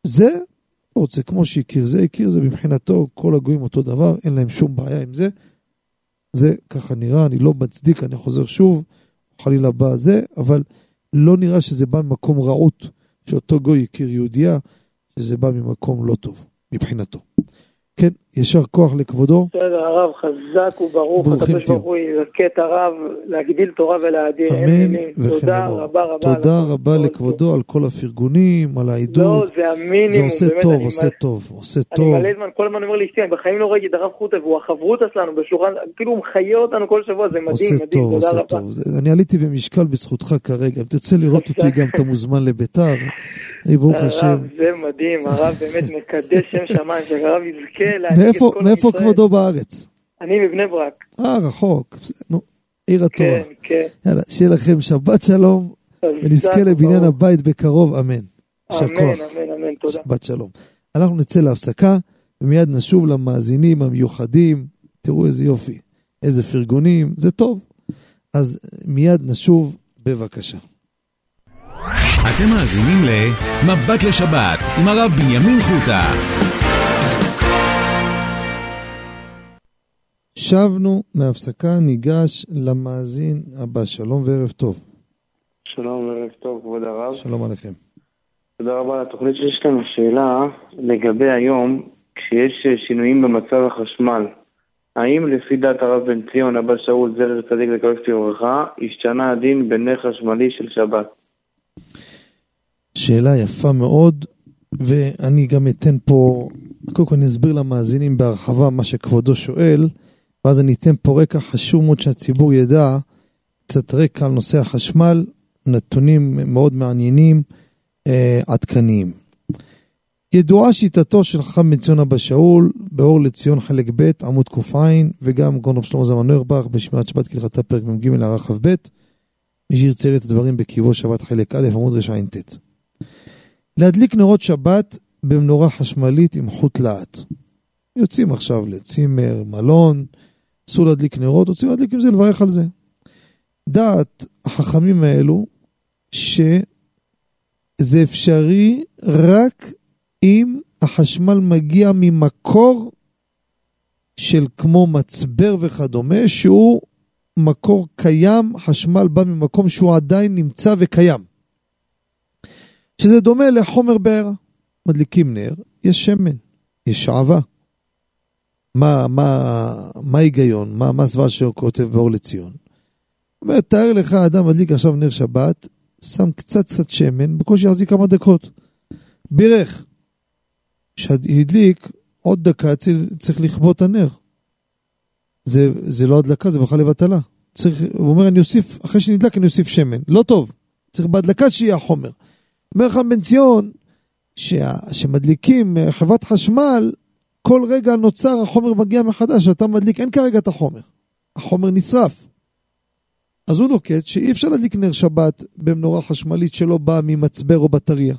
זה רוצה, כמו שהכיר זה, הכיר זה מבחינתו, כל הגויים אותו דבר, אין להם שום בעיה עם זה. זה ככה נראה, אני לא מצדיק, אני חוזר שוב, חלילה בא זה, אבל לא נראה שזה בא ממקום רעות, שאותו גוי הכיר יהודייה, שזה בא ממקום לא טוב, מבחינתו. כן, יישר כוח לכבודו. בסדר, הרב חזק וברוך, הקדוש ברוך הוא יזכה את הרב להגדיל תורה ולהאדיר. אמן וכן תודה רבה רבה. תודה רבה לכבודו על כל הפרגונים, על העידוד. לא, זה המינימום. זה עושה טוב, עושה טוב, עושה טוב. אני מלא זמן, כל הזמן אומר לאשתי, אני בחיים לא ראיתי את הרב חוטה, והוא החברותא שלנו בשולחן, כאילו הוא מחיה אותנו כל שבוע, זה מדהים, מדהים, תודה רבה. עושה טוב, אני עליתי במשקל בזכותך כרגע, אם תרצה לראות אותי גם, אתה מוזמן לביתר. ברוך השם. זה מדהים, הרב באמת מקדש שם שמיים, שהרב יזכה ישראל. מאיפה כבודו בארץ? אני מבני ברק. אה, רחוק. נו, עיר התורה. כן, כן. יאללה, שיהיה לכם שבת שלום, ונזכה לבניין הבית בקרוב, אמן. אמן, אמן, אמן, תודה. שבת שלום. אנחנו נצא להפסקה, ומיד נשוב למאזינים המיוחדים. תראו איזה יופי, איזה פרגונים, זה טוב. אז מיד נשוב, בבקשה. אתם מאזינים ל"מבט לשבת" עם הרב בנימין חוטה. שבנו מהפסקה, ניגש למאזין הבא. שלום וערב טוב. שלום וערב טוב, כבוד הרב. שלום עליכם. תודה רבה על התוכנית שיש לנו שאלה לגבי היום, כשיש שינויים במצב החשמל. האם לפי דעת הרב בן ציון, אבא שאול, זרר צדיק לקרב לברכה, השתנה הדין בנר חשמלי של שבת? שאלה יפה מאוד, ואני גם אתן פה, קודם כל אני אסביר למאזינים בהרחבה מה שכבודו שואל, ואז אני אתן פה רקע חשוב מאוד שהציבור ידע, קצת רקע על נושא החשמל, נתונים מאוד מעניינים, אה, עדכניים. ידועה שיטתו של חכם בן ציון אבא שאול, באור לציון חלק ב', עמוד ק"ע, וגם גאון שלמה זמן נוירבך, בשמירת שבת כהלכתה פרק מ"ג הערך כ"ב. מי שירצה את הדברים בקיבו שבת חלק א', עמוד רע"ט. להדליק נרות שבת במנורה חשמלית עם חוט להט. יוצאים עכשיו לצימר, מלון, אסור להדליק נרות, רוצים להדליק עם זה, לברך על זה. דעת החכמים האלו, שזה אפשרי רק אם החשמל מגיע ממקור של כמו מצבר וכדומה, שהוא מקור קיים, חשמל בא ממקום שהוא עדיין נמצא וקיים. שזה דומה לחומר בעירה. מדליקים נר, יש שמן, יש שעווה. מה, מה, מה ההיגיון? מה, מה שהוא כותב באור לציון? הוא אומר, תאר לך, אדם מדליק עכשיו נר שבת, שם קצת קצת שמן, בקושי יחזיק כמה דקות. בירך. כשהדליק, עוד דקה צריך לכבות הנר. זה, זה לא הדלקה, זה בכלל לבטלה. צריך, הוא אומר, אני אוסיף, אחרי שנדלק אני אוסיף שמן. לא טוב. צריך בהדלקה שיהיה החומר. אומר לך בן ציון, שמדליקים אה, חברת חשמל, כל רגע נוצר החומר מגיע מחדש, אתה מדליק, אין כרגע את החומר. החומר נשרף. אז הוא נוקט שאי אפשר להדליק נר שבת במנורה חשמלית שלא באה ממצבר או בטריה.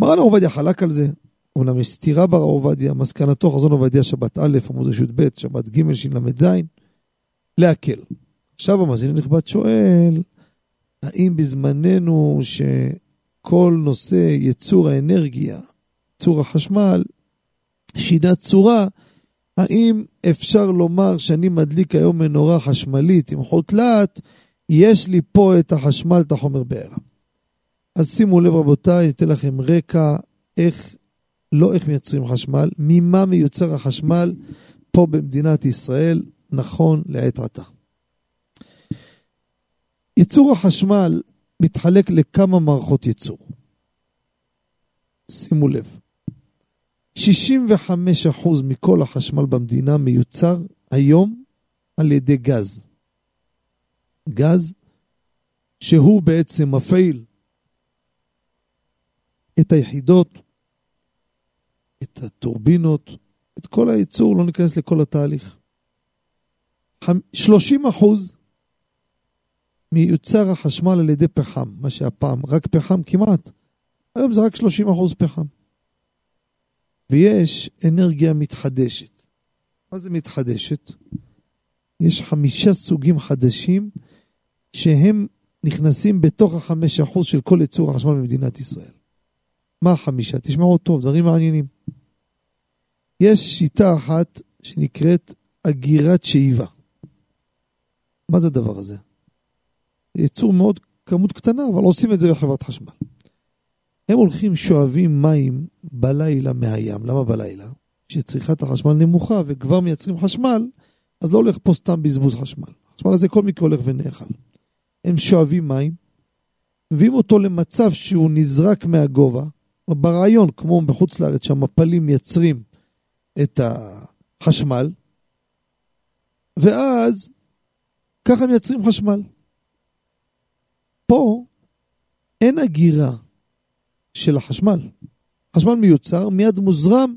מרן עובדיה חלק על זה, אומנם יש סתירה ברב עובדיה, מסקנתו חזון עובדיה שבת א', עמוד רשות ב', שבת ג', של"ז, להקל. עכשיו המאזין הנכבד שואל, האם בזמננו שכל נושא ייצור האנרגיה, ייצור החשמל, שינה צורה, האם אפשר לומר שאני מדליק היום מנורה חשמלית עם חוט לאט, יש לי פה את החשמל, את החומר בעירה. אז שימו לב רבותיי, ניתן לכם רקע איך, לא איך מייצרים חשמל, ממה מיוצר החשמל פה במדינת ישראל, נכון לעת עתה. ייצור החשמל מתחלק לכמה מערכות ייצור. שימו לב, 65% מכל החשמל במדינה מיוצר היום על ידי גז. גז שהוא בעצם מפעיל את היחידות, את הטורבינות, את כל הייצור, לא ניכנס לכל התהליך. 30 אחוז מיוצר החשמל על ידי פחם, מה שהיה פעם, רק פחם כמעט. היום זה רק 30 אחוז פחם. ויש אנרגיה מתחדשת. מה זה מתחדשת? יש חמישה סוגים חדשים שהם נכנסים בתוך החמש אחוז של כל ייצור החשמל במדינת ישראל. מה החמישה? תשמעו טוב, דברים מעניינים. יש שיטה אחת שנקראת אגירת שאיבה. מה זה הדבר הזה? ייצור מאוד כמות קטנה, אבל עושים את זה בחברת חשמל. הם הולכים, שואבים מים בלילה מהים. למה בלילה? כשצריכת החשמל נמוכה וכבר מייצרים חשמל, אז לא הולך פה סתם בזבוז חשמל. החשמל הזה כל מקרה הולך ונאכל. הם שואבים מים, מביאים אותו למצב שהוא נזרק מהגובה, ברעיון, כמו בחוץ לארץ, שהמפלים מייצרים את החשמל, ואז ככה מייצרים חשמל. פה אין הגירה של החשמל. חשמל מיוצר מיד מוזרם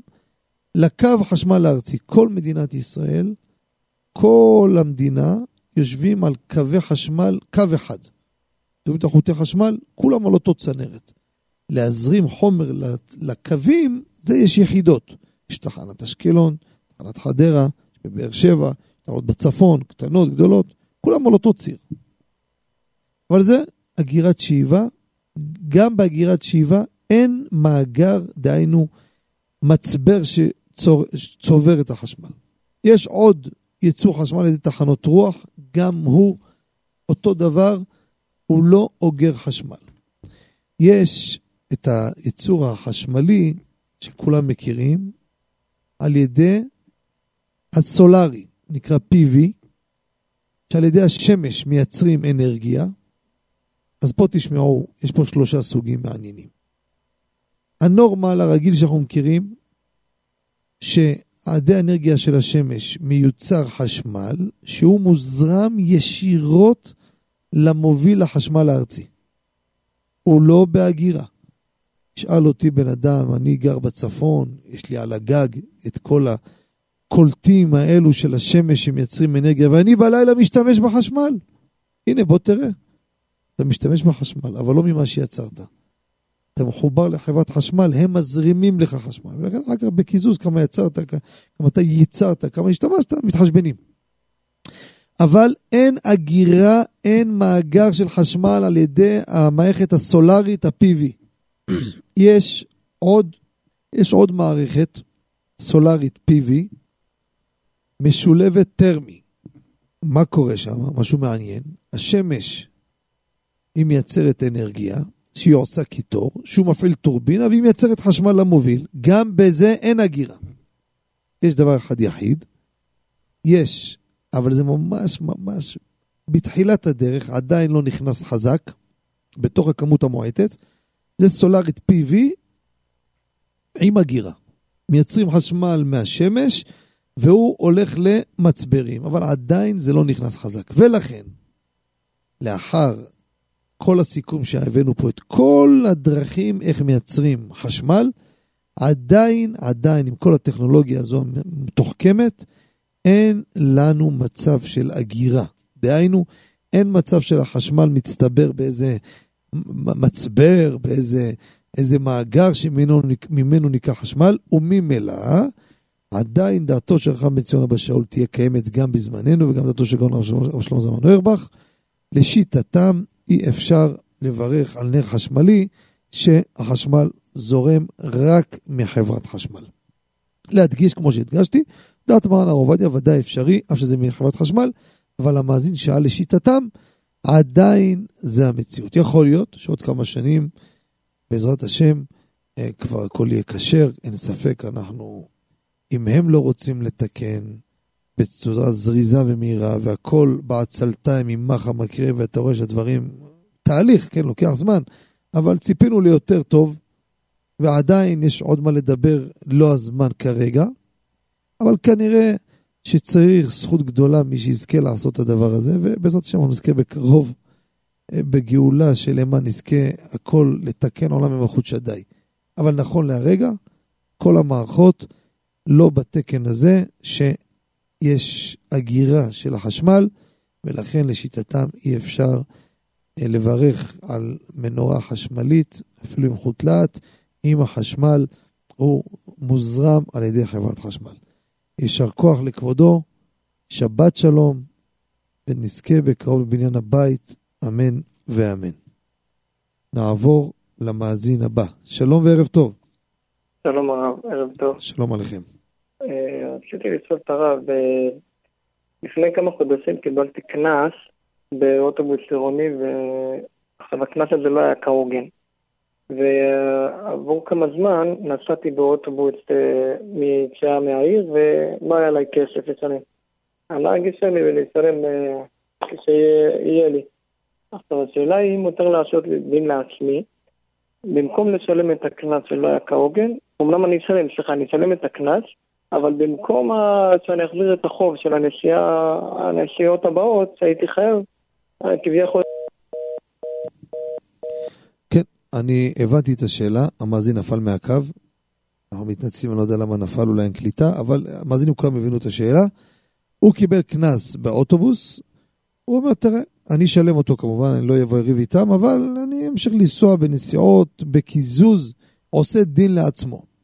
לקו החשמל הארצי. כל מדינת ישראל, כל המדינה, יושבים על קווי חשמל, קו אחד. רואים את החוטי חשמל? כולם על אותו צנרת. להזרים חומר לקווים, זה יש יחידות. יש תחנת אשקלון, תחנת חדרה, בבאר שבע, תחנות בצפון, קטנות, גדולות, כולם על אותו ציר. אבל זה אגירת שאיבה, גם באגירת שאיבה אין מאגר, דהיינו מצבר שצובר את החשמל. יש עוד ייצור חשמל על ידי תחנות רוח, גם הוא אותו דבר, הוא לא אוגר חשמל. יש את הייצור החשמלי שכולם מכירים על ידי הסולארי, נקרא PV, שעל ידי השמש מייצרים אנרגיה. אז פה תשמעו, יש פה שלושה סוגים מעניינים. הנורמל הרגיל שאנחנו מכירים, שעדי האנרגיה של השמש מיוצר חשמל, שהוא מוזרם ישירות למוביל החשמל הארצי. הוא לא בהגירה. שאל אותי בן אדם, אני גר בצפון, יש לי על הגג את כל הקולטים האלו של השמש שמייצרים אנרגיה, ואני בלילה משתמש בחשמל. הנה, בוא תראה. אתה משתמש בחשמל, אבל לא ממה שיצרת. אתה מחובר לחברת חשמל, הם מזרימים לך חשמל. ולכן אחר כך בקיזוז כמה יצרת, כמה אתה ייצרת, כמה השתמשת, מתחשבנים. אבל אין אגירה, אין מאגר של חשמל על ידי המערכת הסולארית, ה-PV. [clears throat] יש עוד, יש עוד מערכת סולארית PV משולבת טרמי. מה קורה שם? משהו מעניין. השמש, היא מייצרת אנרגיה, שהיא עושה קיטור, שהוא מפעיל טורבינה והיא מייצרת חשמל למוביל. גם בזה אין הגירה. יש דבר אחד יחיד, יש, אבל זה ממש ממש בתחילת הדרך, עדיין לא נכנס חזק, בתוך הכמות המועטת, זה סולארית PV עם אגירה. מייצרים חשמל מהשמש, והוא הולך למצברים, אבל עדיין זה לא נכנס חזק. ולכן, לאחר כל הסיכום שהבאנו פה, את כל הדרכים איך מייצרים חשמל, עדיין, עדיין, עם כל הטכנולוגיה הזו המתוחכמת, אין לנו מצב של אגירה. דהיינו, אין מצב של החשמל מצטבר באיזה מצבר, באיזה איזה מאגר שממנו ניקח חשמל, וממילא עדיין דעתו של חכם בן ציון אבא שאול תהיה קיימת גם בזמננו, וגם דעתו של גאון רב שלמה זמן אוירבך. לשיטתם אי אפשר לברך על נר חשמלי שהחשמל זורם רק מחברת חשמל. להדגיש, כמו שהדגשתי, דעת מרן הר עובדיה ודאי אפשרי, אף שזה מחברת חשמל, אבל המאזין שאל לשיטתם, עדיין זה המציאות. יכול להיות שעוד כמה שנים, בעזרת השם, אה, כבר הכל יהיה כשר, אין ספק, אנחנו, אם הם לא רוצים לתקן בצורה זריזה ומהירה, והכל בעצלתיים עם מחה מקרה, ואתה רואה שהדברים, תהליך, כן, לוקח זמן, אבל ציפינו ליותר טוב, ועדיין יש עוד מה לדבר, לא הזמן כרגע, אבל כנראה שצריך זכות גדולה מי שיזכה לעשות את הדבר הזה, ובעזרת השם אנחנו נזכה בקרוב אה, בגאולה שלמה נזכה הכל לתקן עולם ממלכות שדי. אבל נכון להרגע, כל המערכות לא בתקן הזה שיש אגירה של החשמל, ולכן לשיטתם אי אפשר אה, לברך על מנורה חשמלית, אפילו עם חוטלת, אם החשמל הוא מוזרם על ידי חברת חשמל. יישר כוח לכבודו, שבת שלום, ונזכה בקרוב לבניין הבית, אמן ואמן. נעבור למאזין הבא. שלום וערב טוב. שלום הרב, ערב טוב. שלום עליכם. אה, רציתי לשאול את הרב, אה, לפני כמה חודשים קיבלתי קנס באוטובוס עירוני, ועכשיו הקנס הזה לא היה כהוגן. ועבור כמה זמן נסעתי באוטובוס אה, מיציאה מהעיר ולא היה לי כסף לשלם. הנהג אישר לי ולשלם כשיהיה לי. עכשיו השאלה היא אם מותר להרשות דין לעצמי, במקום לשלם את הקנס שלא היה כהוגן, אמנם אני אשלם, סליחה, אני אשלם את הקנס, אבל במקום שאני אחזיר את החוב של הנסיעה, הנסיעות הבאות שהייתי חייב, כביכול... כן, אני הבנתי את השאלה, המאזין נפל מהקו. אנחנו מתנצלים, אני לא יודע למה נפל, אולי אין קליטה, אבל המאזינים כולם הבינו את השאלה. הוא קיבל קנס באוטובוס, הוא אומר, תראה, אני אשלם אותו כמובן, אני לא אבוא לריב איתם, אבל אני אמשיך לנסוע בנסיעות, בקיזוז, עושה דין לעצמו.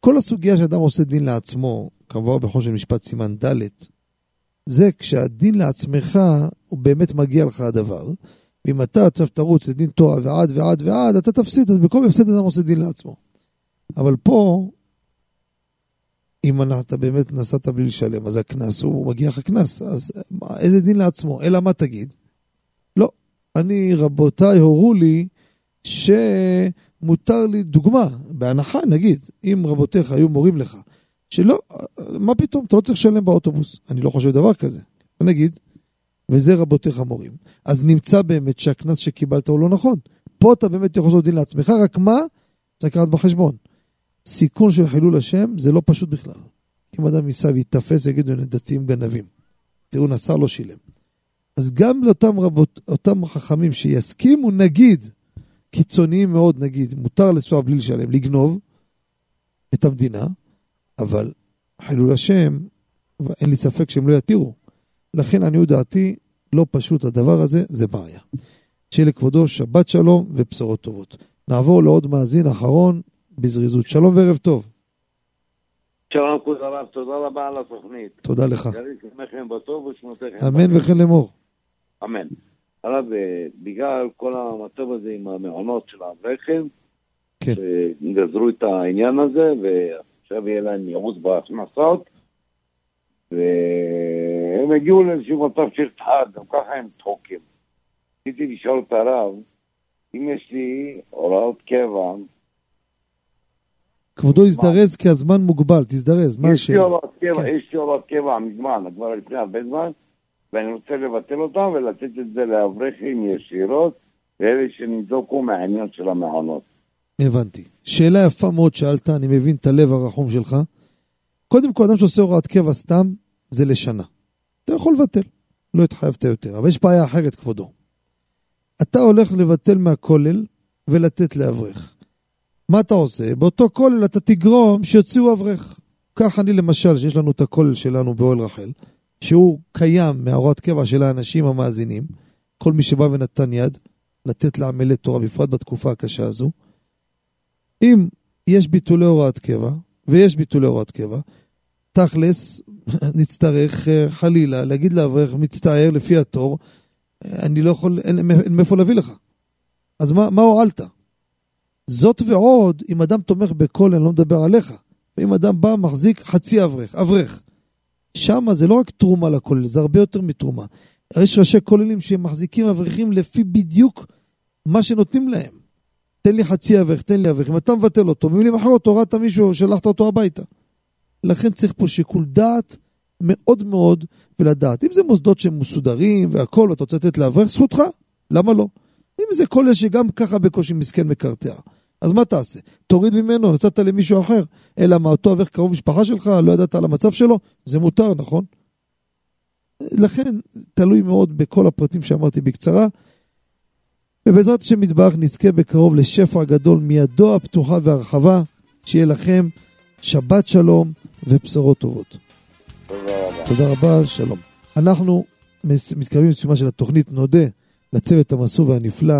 כל הסוגיה שאדם עושה דין לעצמו, כמובן בכל של משפט סימן ד', זה כשהדין לעצמך, הוא באמת מגיע לך הדבר. ואם אתה עכשיו תרוץ לדין תורה ועד ועד ועד, אתה תפסיד, אז במקום הפסד אדם עושה דין לעצמו. אבל פה, אם אתה באמת נסעת בלי לשלם, אז הקנס, הוא מגיע לך קנס, אז איזה דין לעצמו? אלא מה תגיד? לא, אני, רבותיי הורו לי שמותר לי, דוגמה, בהנחה נגיד, אם רבותיך היו מורים לך, שלא, מה פתאום, אתה לא צריך לשלם באוטובוס, אני לא חושב דבר כזה. נגיד, וזה רבותיך מורים. אז נמצא באמת שהקנס שקיבלת הוא לא נכון. פה אתה באמת יכול לעשות דין לעצמך, רק מה? צריך לקחת בחשבון. סיכון של חילול השם זה לא פשוט בכלל. אם אדם ייסע ויתפס, יגידו, הנה דתיים גנבים. תראו, נסע לא שילם. אז גם לאותם רבות, אותם חכמים שיסכימו, נגיד, קיצוניים מאוד, נגיד, מותר לנסוע בלי לשלם, לגנוב את המדינה, אבל חילול השם, אין לי ספק שהם לא יתירו. לכן, עניות דעתי, לא פשוט הדבר הזה, זה בעיה. שיהיה לכבודו שבת שלום ובשורות טובות. נעבור לעוד מאזין אחרון, בזריזות. שלום וערב טוב. שלום כבוד הרב, תודה רבה על התוכנית. תודה לך. אמן וכן לאמור. אמן. אה, בגלל כל המצב הזה עם המעונות של האברכים, כן. שגזרו את העניין הזה, ועכשיו יהיה להם ייעוץ בהכנסות, והם הגיעו לאיזשהו מצב של דחק, גם ככה הם דחוקים. רציתי לשאול את הרב, אם יש לי הוראות קבע, כבודו יזדרז כי הזמן מוגבל, תזדרז, מה השאלה? יש לי הוראת קבע, יש לי הוראת קבע מזמן, כבר לפני הרבה זמן, ואני רוצה לבטל אותם ולתת את זה לאברכים ישירות, לאלה שניזוקו מהעניין של המעונות. הבנתי. שאלה יפה מאוד שאלת, אני מבין את הלב הרחום שלך. קודם כל, אדם שעושה הוראת קבע סתם, זה לשנה. אתה יכול לבטל, לא התחייבת יותר. אבל יש בעיה אחרת, כבודו. אתה הולך לבטל מהכולל ולתת לאברך. מה אתה עושה? באותו כולל אתה תגרום שיוציאו אברך. כך אני למשל, שיש לנו את הכולל שלנו באוהל רחל, שהוא קיים מהוראת קבע של האנשים המאזינים, כל מי שבא ונתן יד, לתת לעמלי תורה, בפרט בתקופה הקשה הזו. אם יש ביטולי הוראת קבע, ויש ביטולי הוראת קבע, תכלס, [laughs] נצטרך אה, חלילה להגיד לאברך, מצטער לפי התור, אה, אני לא יכול, אין, אין מאיפה להביא לך. אז מה, מה הועלת? זאת ועוד, אם אדם תומך בכל, אני לא מדבר עליך. ואם אדם בא, מחזיק חצי אברך, אברך. שמה זה לא רק תרומה לכולל, זה הרבה יותר מתרומה. יש ראשי כוללים שהם מחזיקים אברכים לפי בדיוק מה שנותנים להם. תן לי חצי אברך, תן לי אברך. אם אתה מבטל אותו, במילים אחרות הורדת מישהו, שלחת אותו הביתה. לכן צריך פה שיקול דעת מאוד מאוד ולדעת. אם זה מוסדות שהם מסודרים והכול, ואתה רוצה לתת לאברך, זכותך, למה לא? אם זה כולל שגם ככה בקושי מסכן מקרטע. אז מה תעשה? תוריד ממנו, נתת למישהו אחר. אלא מה, אותו אברך קרוב משפחה שלך, לא ידעת על המצב שלו? זה מותר, נכון? לכן, תלוי מאוד בכל הפרטים שאמרתי בקצרה. ובעזרת השם מטבח נזכה בקרוב לשפע גדול מידו הפתוחה והרחבה, שיהיה לכם שבת שלום ובשורות טובות. תודה רבה. תודה רבה, שלום. אנחנו מתקרבים לסיומה של התוכנית, נודה לצוות המסור והנפלא,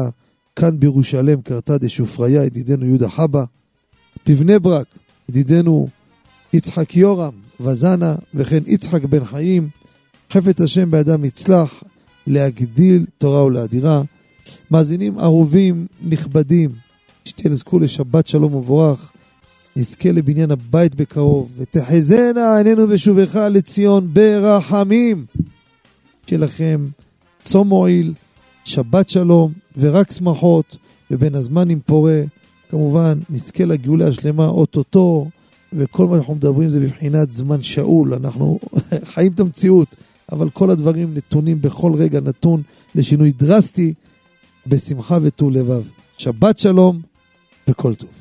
כאן בירושלם קרתה דשופריה, ידידנו יהודה חבא, בבני ברק, ידידנו יצחק יורם וזנה, וכן יצחק בן חיים, חפץ השם באדם יצלח, להגדיל תורה ולאדירה. מאזינים אהובים, נכבדים, שתזכו לשבת שלום ומבורך, נזכה לבניין הבית בקרוב, ותחזינה עינינו בשובך לציון ברחמים. שיהיה לכם צום מועיל, שבת שלום ורק שמחות, ובין הזמן עם פורה. כמובן, נזכה לגאולה השלמה אוטוטו, וכל מה שאנחנו מדברים זה בבחינת זמן שאול. אנחנו [laughs] חיים את המציאות, אבל כל הדברים נתונים בכל רגע נתון לשינוי דרסטי, בשמחה וטוב לבב. שבת שלום וכל טוב.